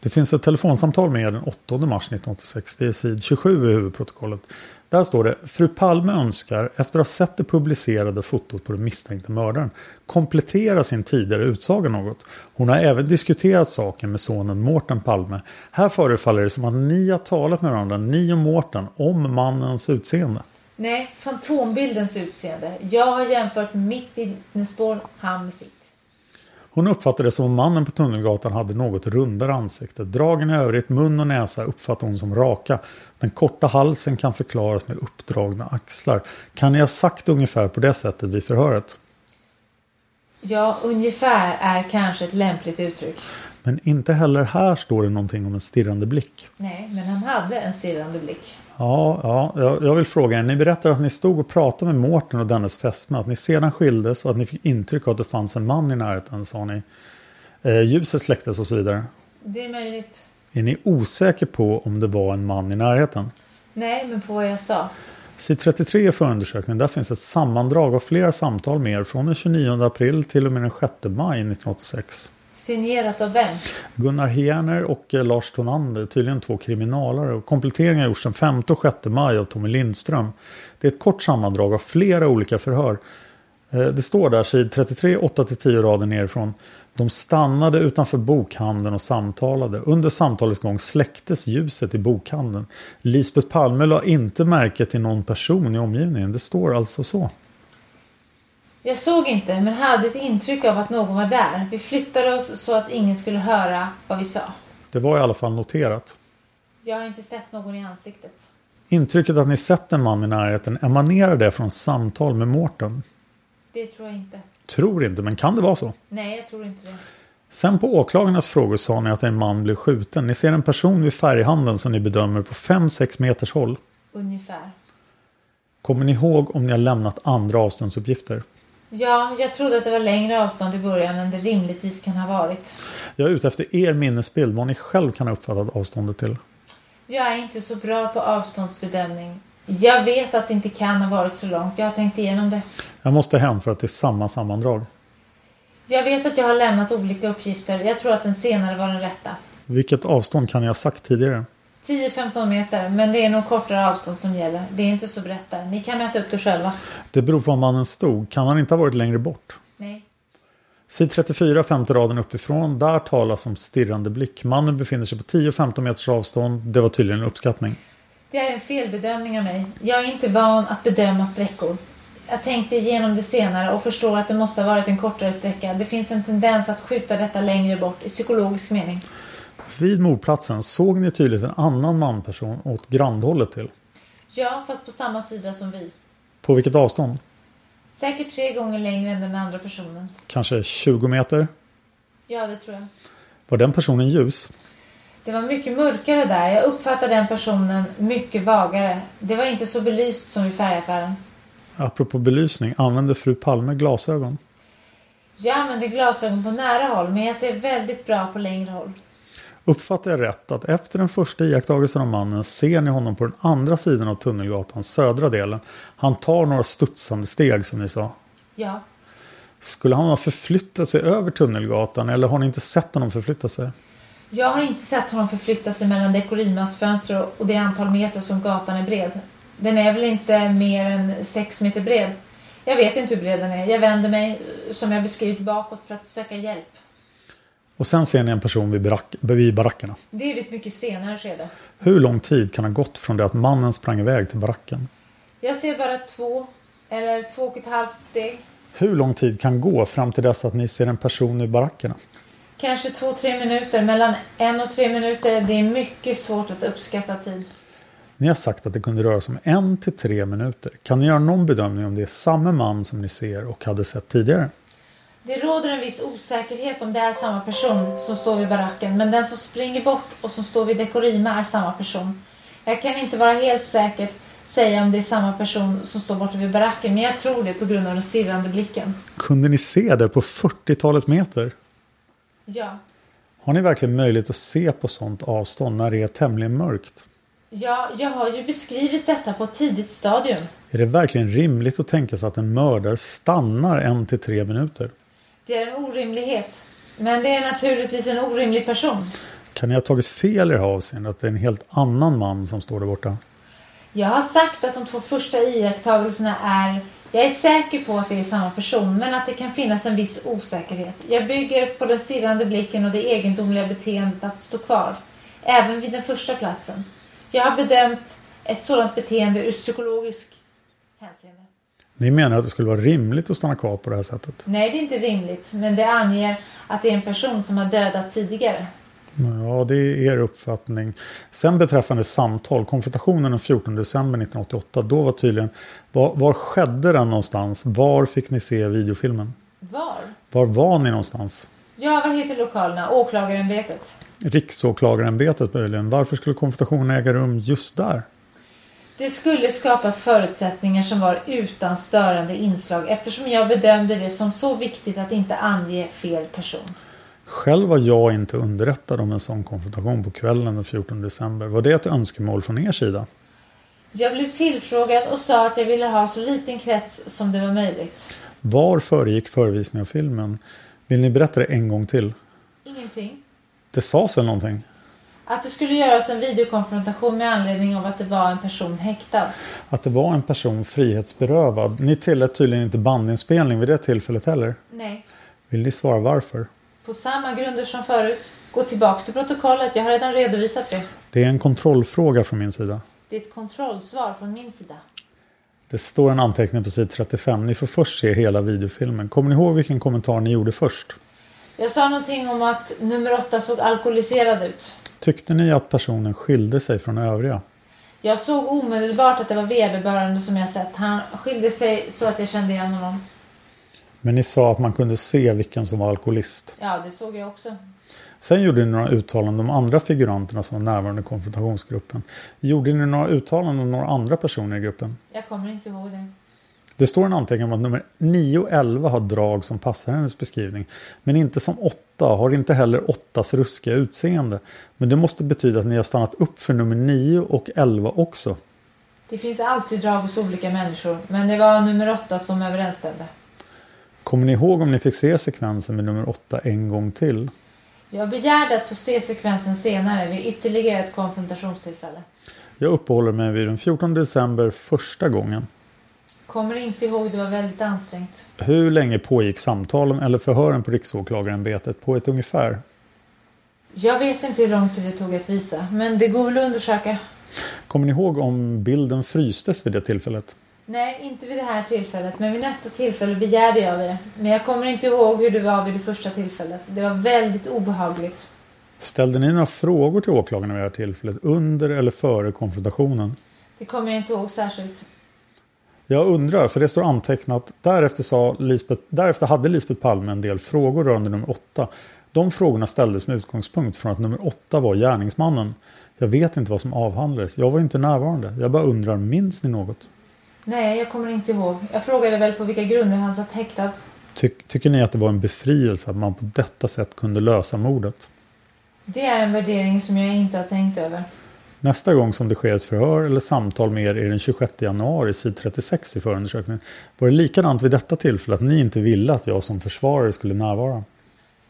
Det finns ett telefonsamtal med er den 8 mars 1986. Det är sid 27 i huvudprotokollet. Där står det Fru Palme önskar, efter att ha sett det publicerade fotot på den misstänkte mördaren, komplettera sin tidigare utsaga något. Hon har även diskuterat saken med sonen Mårten Palme. Här förefaller det som att ni har talat med varandra, ni och Mårten, om mannens utseende. Nej, fantombildens utseende. Jag har jämfört mitt vittnesspår, han med sitt. Hon uppfattade det som om mannen på Tunnelgatan hade något rundare ansikte. Dragen i övrigt, mun och näsa uppfattar hon som raka. Den korta halsen kan förklaras med uppdragna axlar. Kan ni ha sagt ungefär på det sättet vid förhöret? Ja, ungefär är kanske ett lämpligt uttryck. Men inte heller här står det någonting om en stirrande blick. Nej, men han hade en stirrande blick. Ja, ja jag, jag vill fråga er. Ni berättar att ni stod och pratade med Mårten och dennes fästmö. Att ni sedan skildes och att ni fick intryck av att det fanns en man i närheten, sa ni. Eh, ljuset släcktes och så vidare. Det är möjligt. Är ni osäker på om det var en man i närheten? Nej, men på vad jag sa. Sid 33 i förundersökningen, där finns ett sammandrag av flera samtal med er från den 29 april till och med den 6 maj 1986. Signerat av vem? Gunnar Hierner och eh, Lars Tonander, tydligen två kriminalare. Kompletteringar har gjorts den 5 och 6 maj av Tommy Lindström. Det är ett kort sammandrag av flera olika förhör. Eh, det står där, sid 33, 8-10 rader nerifrån. De stannade utanför bokhandeln och samtalade. Under samtalets gång släcktes ljuset i bokhandeln. Lisbeth Palme la inte märke till någon person i omgivningen. Det står alltså så. Jag såg inte, men hade ett intryck av att någon var där. Vi flyttade oss så att ingen skulle höra vad vi sa. Det var i alla fall noterat. Jag har inte sett någon i ansiktet. Intrycket att ni sett en man i närheten emanerar det från samtal med Mårten? Det tror jag inte. Tror inte, men kan det vara så? Nej, jag tror inte det. Sen på åklagarnas frågor sa ni att en man blev skjuten. Ni ser en person vid färghandeln som ni bedömer på 5-6 meters håll. Ungefär. Kommer ni ihåg om ni har lämnat andra avståndsuppgifter? Ja, jag trodde att det var längre avstånd i början än det rimligtvis kan ha varit. Jag är ute efter er minnesbild, vad ni själv kan ha uppfattat avståndet till. Jag är inte så bra på avståndsbedömning. Jag vet att det inte kan ha varit så långt. Jag har tänkt igenom det. Jag måste hemföra till samma sammandrag. Jag vet att jag har lämnat olika uppgifter. Jag tror att den senare var den rätta. Vilket avstånd kan ni ha sagt tidigare? 10-15 meter, men det är nog kortare avstånd som gäller. Det är inte så brett där. Ni kan mäta upp det själva. Det beror på var mannen stod. Kan han inte ha varit längre bort? Nej. Sid 34, femte raden uppifrån. Där talas om stirrande blick. Mannen befinner sig på 10-15 meters avstånd. Det var tydligen en uppskattning. Det är en felbedömning av mig. Jag är inte van att bedöma sträckor. Jag tänkte igenom det senare och förstår att det måste ha varit en kortare sträcka. Det finns en tendens att skjuta detta längre bort i psykologisk mening. Vid mordplatsen såg ni tydligt en annan manperson åt grannhållet till. Ja, fast på samma sida som vi. På vilket avstånd? Säkert tre gånger längre än den andra personen. Kanske 20 meter? Ja, det tror jag. Var den personen ljus? Det var mycket mörkare där. Jag uppfattade den personen mycket vagare. Det var inte så belyst som i färgaffären. Apropå belysning, använde fru Palme glasögon? Jag använder glasögon på nära håll, men jag ser väldigt bra på längre håll. Uppfattar jag rätt att efter den första iakttagelsen av mannen ser ni honom på den andra sidan av Tunnelgatans södra delen? Han tar några studsande steg som ni sa. Ja. Skulle han ha förflyttat sig över Tunnelgatan eller har ni inte sett honom förflytta sig? Jag har inte sett honom förflytta sig mellan Dekolimas fönster och det antal meter som gatan är bred. Den är väl inte mer än sex meter bred. Jag vet inte hur bred den är. Jag vänder mig, som jag beskrivit, bakåt för att söka hjälp. Och sen ser ni en person vid, barack, vid barackerna. Det är ett mycket senare skede. Hur lång tid kan ha gått från det att mannen sprang iväg till baracken? Jag ser bara två, eller två och ett halvt steg. Hur lång tid kan gå fram till dess att ni ser en person i barackerna? Kanske två, tre minuter. Mellan en och tre minuter. Det är mycket svårt att uppskatta tid. Ni har sagt att det kunde röra sig om en till tre minuter. Kan ni göra någon bedömning om det är samma man som ni ser och hade sett tidigare? Det råder en viss osäkerhet om det är samma person som står vid baracken. Men den som springer bort och som står vid Dekorima är samma person. Jag kan inte vara helt säkert säga om det är samma person som står borta vid baracken. Men jag tror det på grund av den stirrande blicken. Kunde ni se det på 40-talet meter? Ja. Har ni verkligen möjlighet att se på sånt avstånd när det är tämligen mörkt? Ja, jag har ju beskrivit detta på ett tidigt stadium. Är det verkligen rimligt att tänka sig att en mördare stannar en till tre minuter? Det är en orimlighet. Men det är naturligtvis en orimlig person. Kan ni ha tagit fel i det här avseendet? Att det är en helt annan man som står där borta? Jag har sagt att de två första iakttagelserna är jag är säker på att det är samma person, men att det kan finnas en viss osäkerhet. Jag bygger på den stirrande blicken och det egendomliga beteendet att stå kvar, även vid den första platsen. Jag har bedömt ett sådant beteende ur psykologisk hänseende. Ni menar att det skulle vara rimligt att stanna kvar på det här sättet? Nej, det är inte rimligt, men det anger att det är en person som har dödat tidigare. Ja, det är er uppfattning. Sen beträffande samtal, konfrontationen den 14 december 1988, då var tydligen, var, var skedde den någonstans? Var fick ni se videofilmen? Var? Var var ni någonstans? Ja, vad heter lokalerna? Åklagarämbetet. Riksåklagarämbetet möjligen. Varför skulle konfrontationen äga rum just där? Det skulle skapas förutsättningar som var utan störande inslag eftersom jag bedömde det som så viktigt att inte ange fel person. Själv var jag inte underrättad om en sån konfrontation på kvällen den 14 december. Var det ett önskemål från er sida? Jag blev tillfrågad och sa att jag ville ha så liten krets som det var möjligt. Var föregick förevisningen av filmen? Vill ni berätta det en gång till? Ingenting. Det sades väl någonting? Att det skulle göras en videokonfrontation med anledning av att det var en person häktad. Att det var en person frihetsberövad. Ni tillät tydligen inte bandinspelning vid det tillfället heller. Nej. Vill ni svara varför? På samma grunder som förut. Gå tillbaks till protokollet. Jag har redan redovisat det. Det är en kontrollfråga från min sida. Det är ett kontrollsvar från min sida. Det står en anteckning på sid 35. Ni får först se hela videofilmen. Kommer ni ihåg vilken kommentar ni gjorde först? Jag sa någonting om att nummer åtta såg alkoholiserad ut. Tyckte ni att personen skilde sig från övriga? Jag såg omedelbart att det var vederbörande som jag sett. Han skilde sig så att jag kände igen honom. Men ni sa att man kunde se vilken som var alkoholist. Ja, det såg jag också. Sen gjorde ni några uttalanden om andra figuranterna som var närvarande i konfrontationsgruppen. Gjorde ni några uttalanden om några andra personer i gruppen? Jag kommer inte ihåg det. Det står en anteckning om att nummer 9 och 11 har drag som passar hennes beskrivning. Men inte som 8, har inte heller 8s ruskiga utseende. Men det måste betyda att ni har stannat upp för nummer 9 och 11 också. Det finns alltid drag hos olika människor, men det var nummer 8 som överensstämde. Kommer ni ihåg om ni fick se sekvensen med nummer 8 en gång till? Jag begärde att få se sekvensen senare vid ytterligare ett konfrontationstillfälle. Jag uppehåller mig vid den 14 december första gången. Kommer inte ihåg, det var väldigt ansträngt. Hur länge pågick samtalen eller förhören på Riksåklagarämbetet på ett ungefär? Jag vet inte hur lång tid det tog att visa, men det går väl att undersöka. Kommer ni ihåg om bilden frystes vid det tillfället? Nej, inte vid det här tillfället, men vid nästa tillfälle begärde jag det. Men jag kommer inte ihåg hur det var vid det första tillfället. Det var väldigt obehagligt. Ställde ni några frågor till åklagarna vid det här tillfället under eller före konfrontationen? Det kommer jag inte ihåg särskilt. Jag undrar, för det står antecknat, därefter, sa Lisbeth, därefter hade Lisbeth Palme en del frågor rörande nummer åtta. De frågorna ställdes med utgångspunkt från att nummer åtta var gärningsmannen. Jag vet inte vad som avhandlades. Jag var inte närvarande. Jag bara undrar, minns ni något? Nej, jag kommer inte ihåg. Jag frågade väl på vilka grunder han satt häktad. Ty tycker ni att det var en befrielse att man på detta sätt kunde lösa mordet? Det är en värdering som jag inte har tänkt över. Nästa gång som det sker ett förhör eller samtal med er är den 26 januari, sid 36 i förundersökningen. Var det likadant vid detta tillfälle att ni inte ville att jag som försvarare skulle närvara?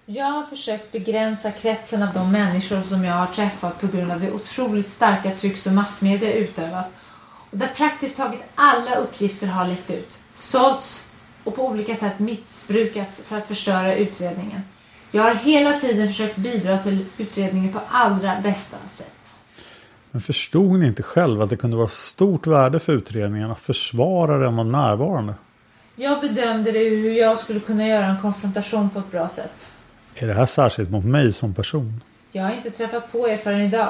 Jag har försökt begränsa kretsen av de människor som jag har träffat på grund av det otroligt starka tryck som massmedia utövat. Och där praktiskt taget alla uppgifter har läckt ut, sålts och på olika sätt missbrukats för att förstöra utredningen. Jag har hela tiden försökt bidra till utredningen på allra bästa sätt. Men förstod ni inte själv att det kunde vara stort värde för utredningen att försvararen var närvarande? Jag bedömde det ur hur jag skulle kunna göra en konfrontation på ett bra sätt. Är det här särskilt mot mig som person? Jag har inte träffat på er förrän idag.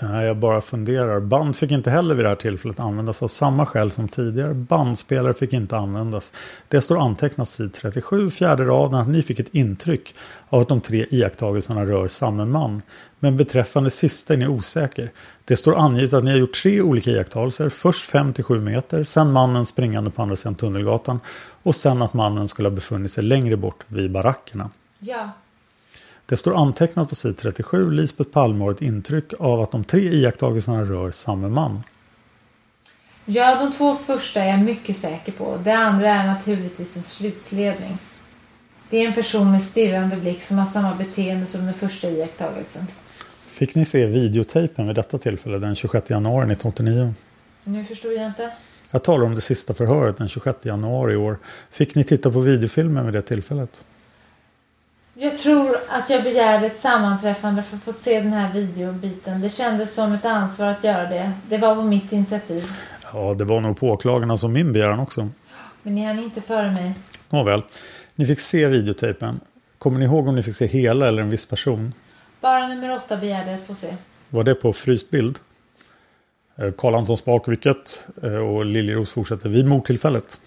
Nej, jag bara funderar. Band fick inte heller vid det här tillfället användas av samma skäl som tidigare. Bandspelare fick inte användas. Det står antecknat sid 37, fjärde raden, att ni fick ett intryck av att de tre iakttagelserna rör samma man. Men beträffande sista är ni osäker. Det står angivet att ni har gjort tre olika iakttagelser. Först 5-7 meter, sen mannen springande på andra sidan Tunnelgatan och sen att mannen skulle ha befunnit sig längre bort vid barackerna. Ja, det står antecknat på sid 37. Lisbeth Palme har ett intryck av att de tre iakttagelserna rör samma man. Ja, de två första är jag mycket säker på. Det andra är naturligtvis en slutledning. Det är en person med stirrande blick som har samma beteende som den första iakttagelsen. Fick ni se videotejpen vid detta tillfälle den 26 januari 1989? Nu förstår jag inte. Jag talar om det sista förhöret den 26 januari i år. Fick ni titta på videofilmen vid det tillfället? Jag tror att jag begärde ett sammanträffande för att få se den här videobiten. Det kändes som ett ansvar att göra det. Det var på mitt initiativ. Ja, det var nog på åklagarna som min begäran också. Men ni hann inte före mig. Nåväl, ni fick se videotejpen. Kommer ni ihåg om ni fick se hela eller en viss person? Bara nummer åtta begärde jag att få se. Var det på fryst bild? Eh, Karl Anton Spak vilket? Eh, Och Liljeros fortsätter vid mordtillfället.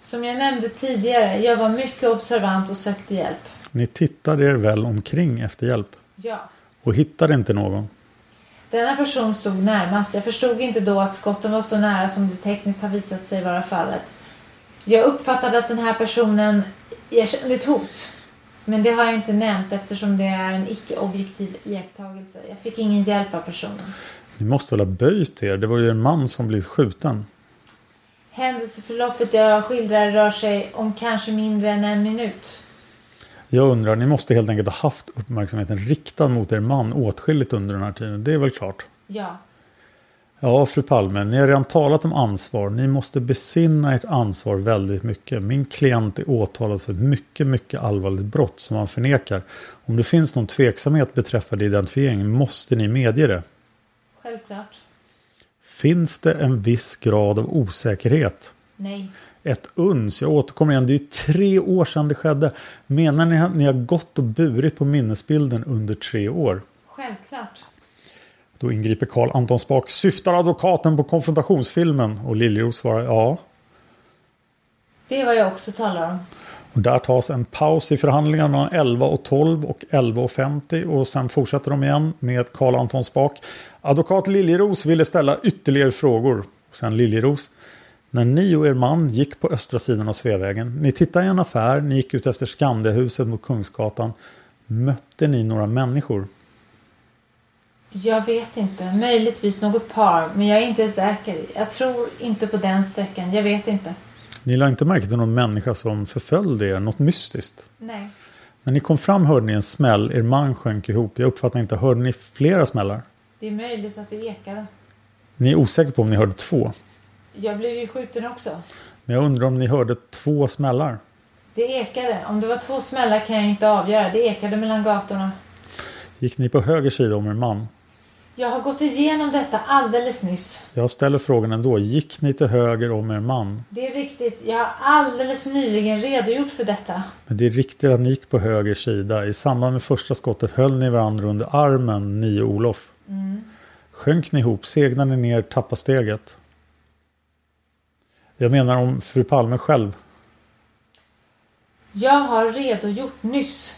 Som jag nämnde tidigare, jag var mycket observant och sökte hjälp. Ni tittade er väl omkring efter hjälp Ja. och hittade inte någon. Denna person stod närmast. Jag förstod inte då att skotten var så nära som det tekniskt har visat sig vara fallet. Jag uppfattade att den här personen erkände ett hot. Men det har jag inte nämnt eftersom det är en icke-objektiv iakttagelse. Jag fick ingen hjälp av personen. Ni måste väl ha böjt er? Det var ju en man som blivit skjuten. Händelseförloppet jag skildrar rör sig om kanske mindre än en minut. Jag undrar, ni måste helt enkelt ha haft uppmärksamheten riktad mot er man åtskilligt under den här tiden. Det är väl klart? Ja. Ja, fru Palme, ni har redan talat om ansvar. Ni måste besinna ert ansvar väldigt mycket. Min klient är åtalad för ett mycket, mycket allvarligt brott som han förnekar. Om det finns någon tveksamhet beträffande identifieringen måste ni medge det. Självklart. Finns det en viss grad av osäkerhet? Nej. Ett uns, jag återkommer igen, det är tre år sedan det skedde. Menar ni att ni har gått och burit på minnesbilden under tre år? Självklart. Då ingriper Karl Anton Spak. Syftar advokaten på konfrontationsfilmen? Och Liljeros svarar ja. Det är vad jag också talar om. Och där tas en paus i förhandlingarna mellan 11 och 12 och 11 och 50 och sen fortsätter de igen med Karl Anton Spak. Advokat Liljeros ville ställa ytterligare frågor. Och sen Liljeros. När ni och er man gick på östra sidan av Sveavägen, ni tittade i en affär, ni gick ut efter Skandiahuset mot Kungsgatan. Mötte ni några människor? Jag vet inte. Möjligtvis något par. Men jag är inte säker. Jag tror inte på den sträckan. Jag vet inte. Ni lade inte märke till någon människa som förföljde er, något mystiskt? Nej. När ni kom fram hörde ni en smäll, er man sjönk ihop. Jag uppfattar inte, hörde ni flera smällar? Det är möjligt att det ekade. Ni är osäkra på om ni hörde två. Jag blev ju skjuten också. Men jag undrar om ni hörde två smällar? Det ekade. Om det var två smällar kan jag inte avgöra. Det ekade mellan gatorna. Gick ni på höger sida om er man? Jag har gått igenom detta alldeles nyss. Jag ställer frågan ändå. Gick ni till höger om er man? Det är riktigt. Jag har alldeles nyligen redogjort för detta. Men det är riktigt att ni gick på höger sida. I samband med första skottet höll ni varandra under armen, ni och Olof. Sjönk ni ihop? Segnade ni ner tappa steget? Jag menar om fru Palme själv. Jag har redogjort nyss.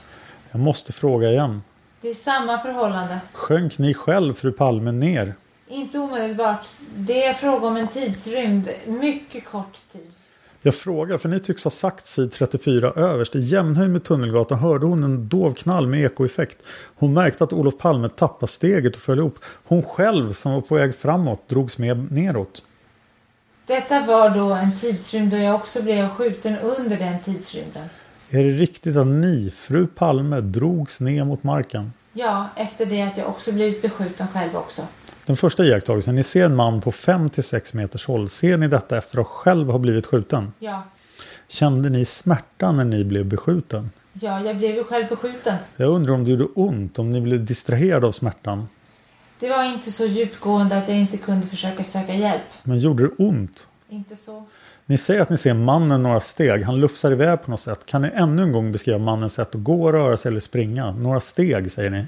Jag måste fråga igen. Det är samma förhållande. Sjönk ni själv fru Palme ner? Inte omedelbart. Det är fråga om en tidsrymd. Mycket kort tid. Jag frågar, för ni tycks ha sagt sid 34 överst. I jämnhöjd med Tunnelgatan hörde hon en dov knall med ekoeffekt. Hon märkte att Olof Palme tappade steget och föll ihop. Hon själv som var på väg framåt drogs med neråt. Detta var då en tidsrymd då jag också blev skjuten under den tidsrymden. Är det riktigt att ni, fru Palme, drogs ner mot marken? Ja, efter det att jag också blivit beskjuten själv också. Den första iakttagelsen, ni ser en man på 5-6 meters håll. Ser ni detta efter att själv ha blivit skjuten? Ja. Kände ni smärta när ni blev beskjuten? Ja, jag blev ju själv beskjuten. Jag undrar om det gjorde ont, om ni blev distraherade av smärtan. Det var inte så djupgående att jag inte kunde försöka söka hjälp. Men gjorde det ont? Inte så. Ni säger att ni ser mannen några steg. Han lufsar iväg på något sätt. Kan ni ännu en gång beskriva mannens sätt att gå, röra sig eller springa? Några steg säger ni.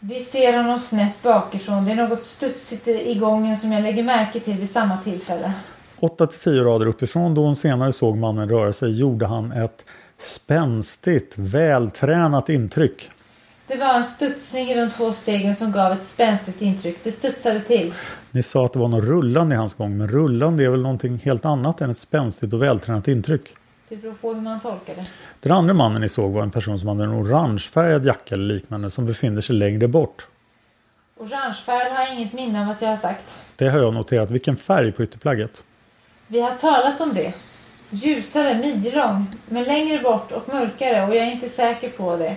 Vi ser honom snett bakifrån. Det är något studsigt i gången som jag lägger märke till vid samma tillfälle. 8-10 rader uppifrån då hon senare såg mannen röra sig gjorde han ett spänstigt, vältränat intryck. Det var en studsning i de två stegen som gav ett spänstigt intryck. Det studsade till. Ni sa att det var något rullande i hans gång, men rullande är väl någonting helt annat än ett spänstigt och vältränat intryck. Det beror på hur man tolkar det. Den andra mannen ni såg var en person som hade en orangefärgad jacka eller liknande som befinner sig längre bort. Orangefärg har jag inget minne av att jag har sagt. Det har jag noterat. Vilken färg på ytterplagget? Vi har talat om det. Ljusare, midjelång, men längre bort och mörkare och jag är inte säker på det.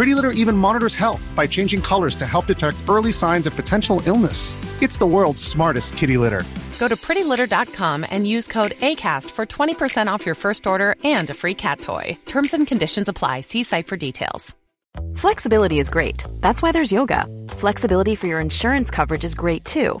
Pretty Litter even monitors health by changing colors to help detect early signs of potential illness. It's the world's smartest kitty litter. Go to prettylitter.com and use code ACAST for 20% off your first order and a free cat toy. Terms and conditions apply. See site for details. Flexibility is great. That's why there's yoga. Flexibility for your insurance coverage is great too.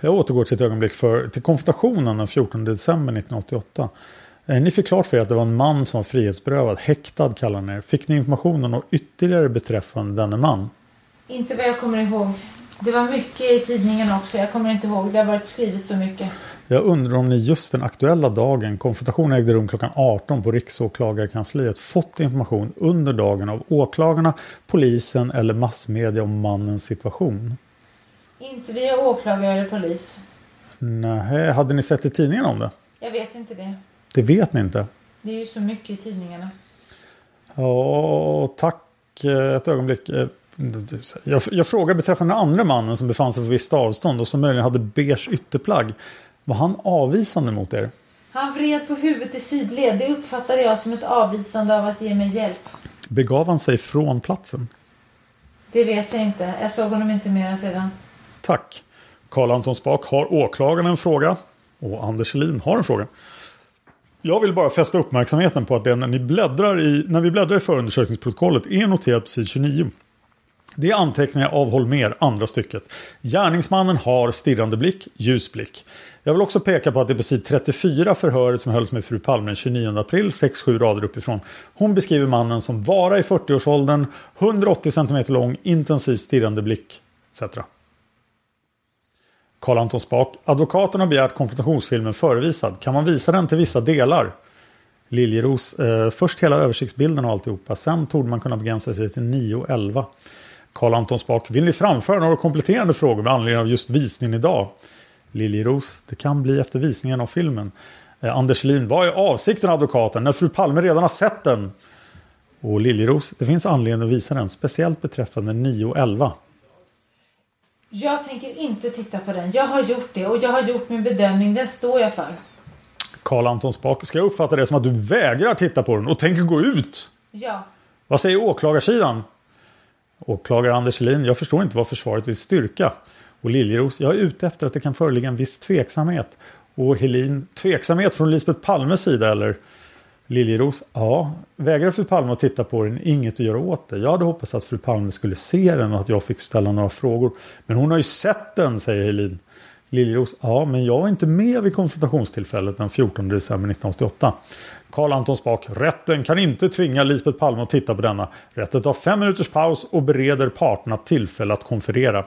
Jag återgår till ett ögonblick för, till konfrontationen den 14 december 1988. Eh, Ni fick klart för er att det var en man som var frihetsberövad, häktad kallar ni. Fick ni information om något ytterligare beträffande denne man? Inte vad jag kommer ihåg. Det var mycket i tidningen också. Jag kommer inte ihåg. Det har varit skrivet så mycket. Jag undrar om ni just den aktuella dagen, konfrontationen ägde rum klockan 18 på Riksåklagarkansliet, fått information under dagen av åklagarna, polisen eller massmedia om mannens situation? Inte via åklagare eller polis. Nej, hade ni sett i tidningen om det? Jag vet inte det. Det vet ni inte. Det är ju så mycket i tidningarna. Ja, tack ett ögonblick. Eh, Jag, jag frågar beträffande den andra mannen som befann sig på visst avstånd och som möjligen hade beige ytterplagg. Var han avvisande mot er? Han vred på huvudet i sidled. Det uppfattade jag som ett avvisande av att ge mig hjälp. Begav han sig från platsen? Det vet jag inte. Jag såg honom inte mera sedan. Tack. Karl Anton Spak har åklagaren en fråga. Och Anders Helin har en fråga. Jag vill bara fästa uppmärksamheten på att det när, ni bläddrar i, när vi bläddrar i förundersökningsprotokollet är noterat på sid 29. Det är anteckningar av Holmer, andra stycket. Gärningsmannen har stirrande blick, ljus blick. Jag vill också peka på att det är på sid 34 förhöret som hölls med fru Palme den 29 april, 6-7 rader uppifrån. Hon beskriver mannen som vara i 40-årsåldern, 180 cm lång, intensivt stirrande blick, etc. Karl Anton Spak. Advokaten har begärt konfrontationsfilmen förevisad. Kan man visa den till vissa delar? Liljeros. Eh, först hela översiktsbilden och alltihopa. Sen torde man kunna begränsa sig till 9 och 11. Karl Anton Spak. Vill ni framföra några kompletterande frågor med anledning av just visningen idag? Liljeros. Det kan bli efter visningen av filmen. Eh, Anders Lin. Vad är avsikten advokaten när fru Palme redan har sett den? Och Liljeros. Det finns anledning att visa den. Speciellt beträffande 9 och 11. Jag tänker inte titta på den. Jag har gjort det och jag har gjort min bedömning. Den står jag för. Karl Anton Spak. Ska jag uppfatta det som att du vägrar titta på den och tänker gå ut? Ja. Vad säger åklagarsidan? Åklagare Anders Helin. Jag förstår inte vad försvaret vill styrka. Och Liljeros. Jag är ute efter att det kan föreligga en viss tveksamhet. Och Helin. Tveksamhet från Lisbeth Palmes sida eller? Liljeros. Ja, vägrar fru Palme att titta på den, inget att göra åt det. Jag hade hoppats att fru Palme skulle se den och att jag fick ställa några frågor. Men hon har ju sett den, säger Helin. Liljeros. Ja, men jag var inte med vid konfrontationstillfället den 14 december 1988. Karl Anton Spak. Rätten kan inte tvinga Lisbeth Palme att titta på denna. Rätten tar fem minuters paus och bereder parterna tillfälle att konferera.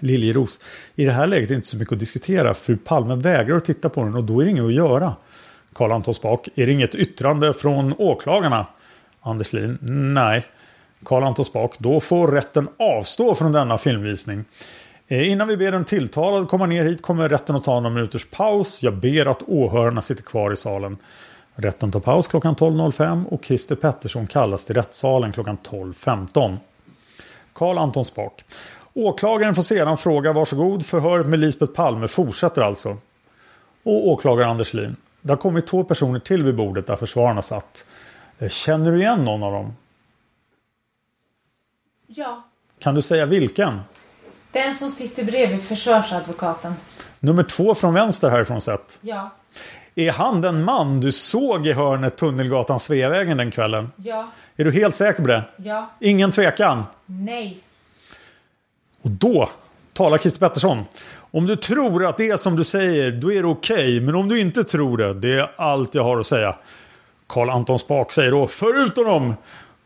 Liljeros. I det här läget är det inte så mycket att diskutera. Fru Palme vägrar att titta på den och då är det inget att göra. Karl Anton Spak. Är det inget yttrande från åklagarna? Anders Lin. Nej. Karl Anton Spak. Då får rätten avstå från denna filmvisning. Eh, innan vi ber den tilltalade komma ner hit kommer rätten att ta några minuters paus. Jag ber att åhörarna sitter kvar i salen. Rätten tar paus klockan 12.05 och Christer Pettersson kallas till rättssalen klockan 12.15. Karl Anton Spak. Åklagaren får sedan fråga varsågod. Förhöret med Lisbeth Palme fortsätter alltså. Och åklagare Anders Lin. Det har kommit två personer till vid bordet där försvararna satt. Eh, känner du igen någon av dem? Ja. Kan du säga vilken? Den som sitter bredvid försvarsadvokaten. Nummer två från vänster härifrån sett. Ja. Är han den man du såg i hörnet Tunnelgatan Sveavägen den kvällen? Ja. Är du helt säker på det? Ja. Ingen tvekan? Nej. Och då talar Christer Pettersson. Om du tror att det är som du säger, då är det okej. Okay. Men om du inte tror det, det är allt jag har att säga. Karl Anton Spak säger då, förutom dem.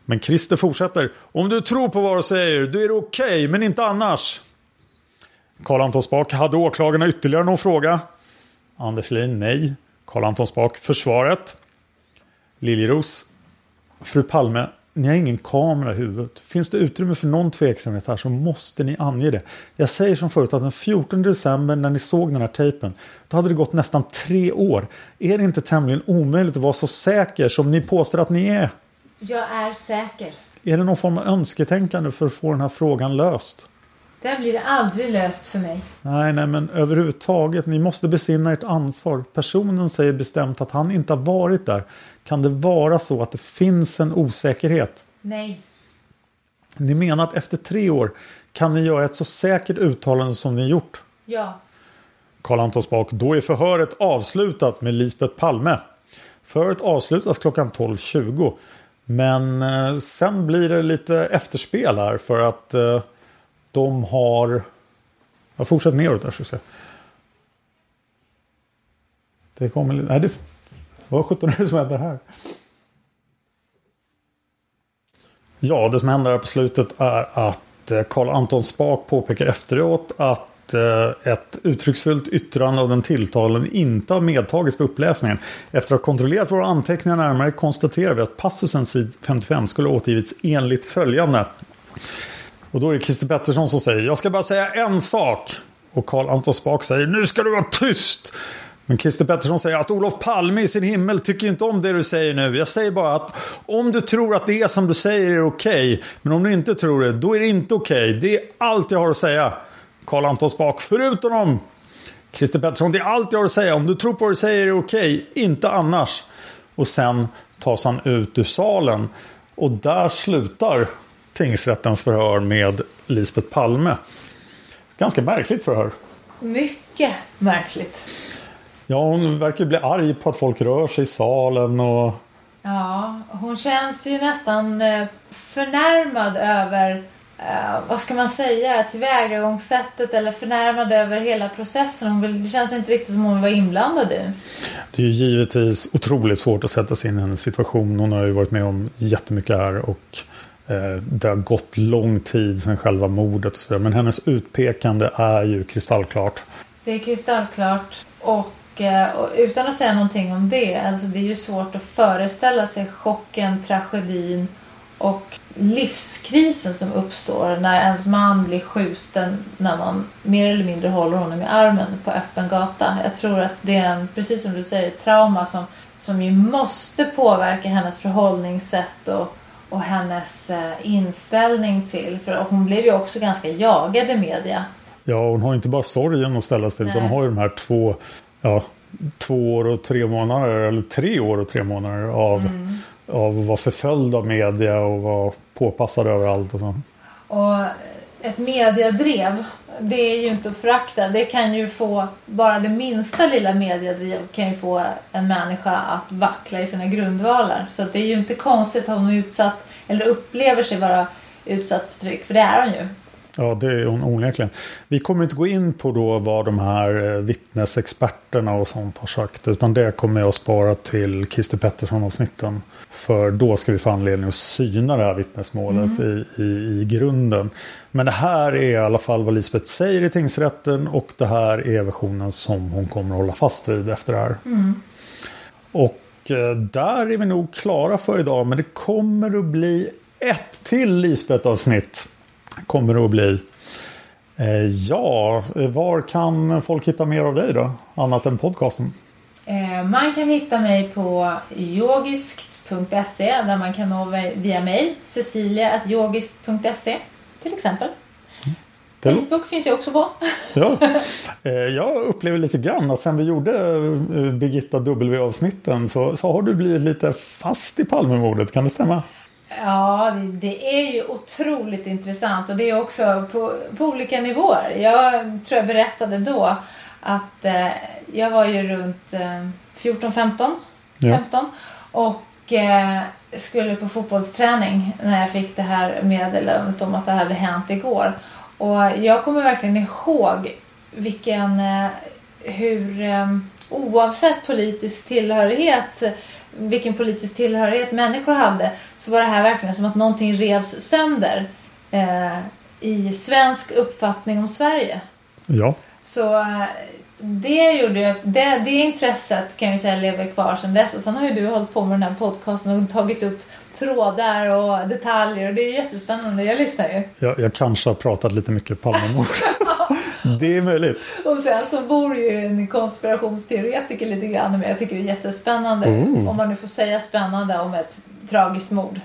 Men Christer fortsätter. Om du tror på vad du säger, då är det okej, okay, men inte annars. Karl Anton Spak, hade åklagarna ytterligare någon fråga? Anders Lin, nej. Karl Anton Spak, försvaret. Liljeros, fru Palme, ni har ingen kamera i huvudet. Finns det utrymme för någon tveksamhet här så måste ni ange det. Jag säger som förut att den 14 december när ni såg den här tejpen då hade det gått nästan tre år. Är det inte tämligen omöjligt att vara så säker som ni påstår att ni är? Jag är säker. Är det någon form av önsketänkande för att få den här frågan löst? Den blir aldrig löst för mig. Nej, nej, men överhuvudtaget. Ni måste besinna ert ansvar. Personen säger bestämt att han inte har varit där. Kan det vara så att det finns en osäkerhet? Nej. Ni menar att efter tre år kan ni göra ett så säkert uttalande som ni gjort? Ja. Karl Anton Spak, då är förhöret avslutat med Lisbeth Palme. Förhöret avslutas klockan 12.20. Men eh, sen blir det lite efterspel här för att eh, de har... Jag fortsätter neråt där ska vi se. Det kommer... Nej, det... Vad sjutton är det som händer här? Ja, det som händer här på slutet är att eh, Carl Anton Spak påpekar efteråt att eh, ett uttrycksfullt yttrande av den tilltalade inte har medtagits vid uppläsningen. Efter att ha kontrollerat våra anteckningar närmare konstaterar vi att passusen sid 55 skulle ha återgivits enligt följande. Och då är det Christer Pettersson som säger Jag ska bara säga en sak. Och Carl Anton Spak säger Nu ska du vara tyst. Men Christer Pettersson säger att Olof Palme i sin himmel tycker inte om det du säger nu. Jag säger bara att om du tror att det som du säger är okej. Okay, men om du inte tror det, då är det inte okej. Okay. Det är allt jag har att säga. Karl Anton Spak, förutom om Christer Pettersson, det är allt jag har att säga. Om du tror på vad du säger är det okej, okay, inte annars. Och sen tas han ut ur salen. Och där slutar tingsrättens förhör med Lisbeth Palme. Ganska märkligt förhör. Mycket märkligt. Ja, hon verkar bli arg på att folk rör sig i salen och... Ja, hon känns ju nästan eh, förnärmad över Uh, vad ska man säga, tillvägagångssättet eller förnärmad över hela processen. Hon vill, det känns inte riktigt som hon var inblandad i Det är ju givetvis otroligt svårt att sätta sig in i hennes situation. Hon har ju varit med om jättemycket här och Eh, det har gått lång tid sedan själva mordet och så vidare. Men hennes utpekande är ju kristallklart. Det är kristallklart. Och, och utan att säga någonting om det. Alltså det är ju svårt att föreställa sig chocken, tragedin och livskrisen som uppstår när ens man blir skjuten när man mer eller mindre håller honom i armen på öppen gata. Jag tror att det är en, precis som du säger, trauma som, som ju måste påverka hennes förhållningssätt och, och hennes eh, inställning till, för hon blev ju också ganska jagad i media. Ja, hon har inte bara sorgen att ställa sig till, utan hon har ju de här två, ja, två år och tre månader, eller tre år och tre månader av, mm. av att vara förföljd av media och vara påpassad överallt och så. Och ett mediadrev, det är ju inte att förakta. Det kan ju få, bara det minsta lilla mediadrev kan ju få en människa att vackla i sina grundvalar. Så det är ju inte konstigt att hon är utsatt, eller upplever sig vara utsatt för tryck, för det är hon ju. Ja, det är hon onekligen. Vi kommer inte gå in på då vad de här eh, vittnesexperterna och sånt har sagt. Utan det kommer jag spara till Christer Pettersson-avsnitten. För då ska vi få anledning att syna det här vittnesmålet mm. i, i, i grunden. Men det här är i alla fall vad Lisbeth säger i tingsrätten. Och det här är versionen som hon kommer att hålla fast vid efter det här. Mm. Och eh, där är vi nog klara för idag. Men det kommer att bli ett till Lisbeth-avsnitt kommer det att bli. Eh, ja, var kan folk hitta mer av dig då? Annat än podcasten? Eh, man kan hitta mig på yogiskt.se där man kan nå via mail. Cecilia.yogiskt.se till exempel. Mm. Facebook finns jag också på. ja. *laughs* Eh, jag upplever lite grann att sen vi gjorde Birgitta W-avsnitten så, så har du blivit lite fast i Palmemordet. Kan det stämma? Ja, det är ju otroligt intressant och det är också på, på olika nivåer. Jag tror jag berättade då att eh, jag var ju runt eh, 14, 15, ja. 15 och eh, skulle på fotbollsträning när jag fick det här meddelandet om att det hade hänt igår. Och jag kommer verkligen ihåg vilken, eh, hur eh, oavsett politisk tillhörighet vilken politisk tillhörighet människor hade så var det här verkligen som att någonting revs sönder eh, i svensk uppfattning om Sverige. Ja. Så eh, det gjorde det, det intresset kan jag säga lever kvar sedan dess och sen har ju du hållit på med den här podcasten och tagit upp trådar och detaljer och det är jättespännande. Jag lyssnar ju. Jag, jag kanske har pratat lite mycket Palmemord. *laughs* det är möjligt. Och sen så bor ju en konspirationsteoretiker lite grann men jag tycker det är jättespännande. Oh. Om man nu får säga spännande om ett tragiskt mord.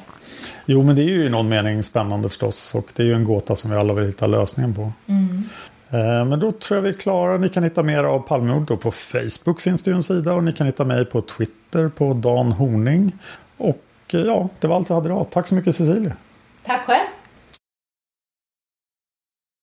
Jo men det är ju i någon mening spännande förstås och det är ju en gåta som vi alla vill hitta lösningen på. Mm. Eh, men då tror jag vi är klara. Ni kan hitta mer av Palmemord. På Facebook finns det ju en sida och ni kan hitta mig på Twitter på Dan Horning. Och eh, ja, det var allt jag hade idag. Tack så mycket Cecilia. Tack själv.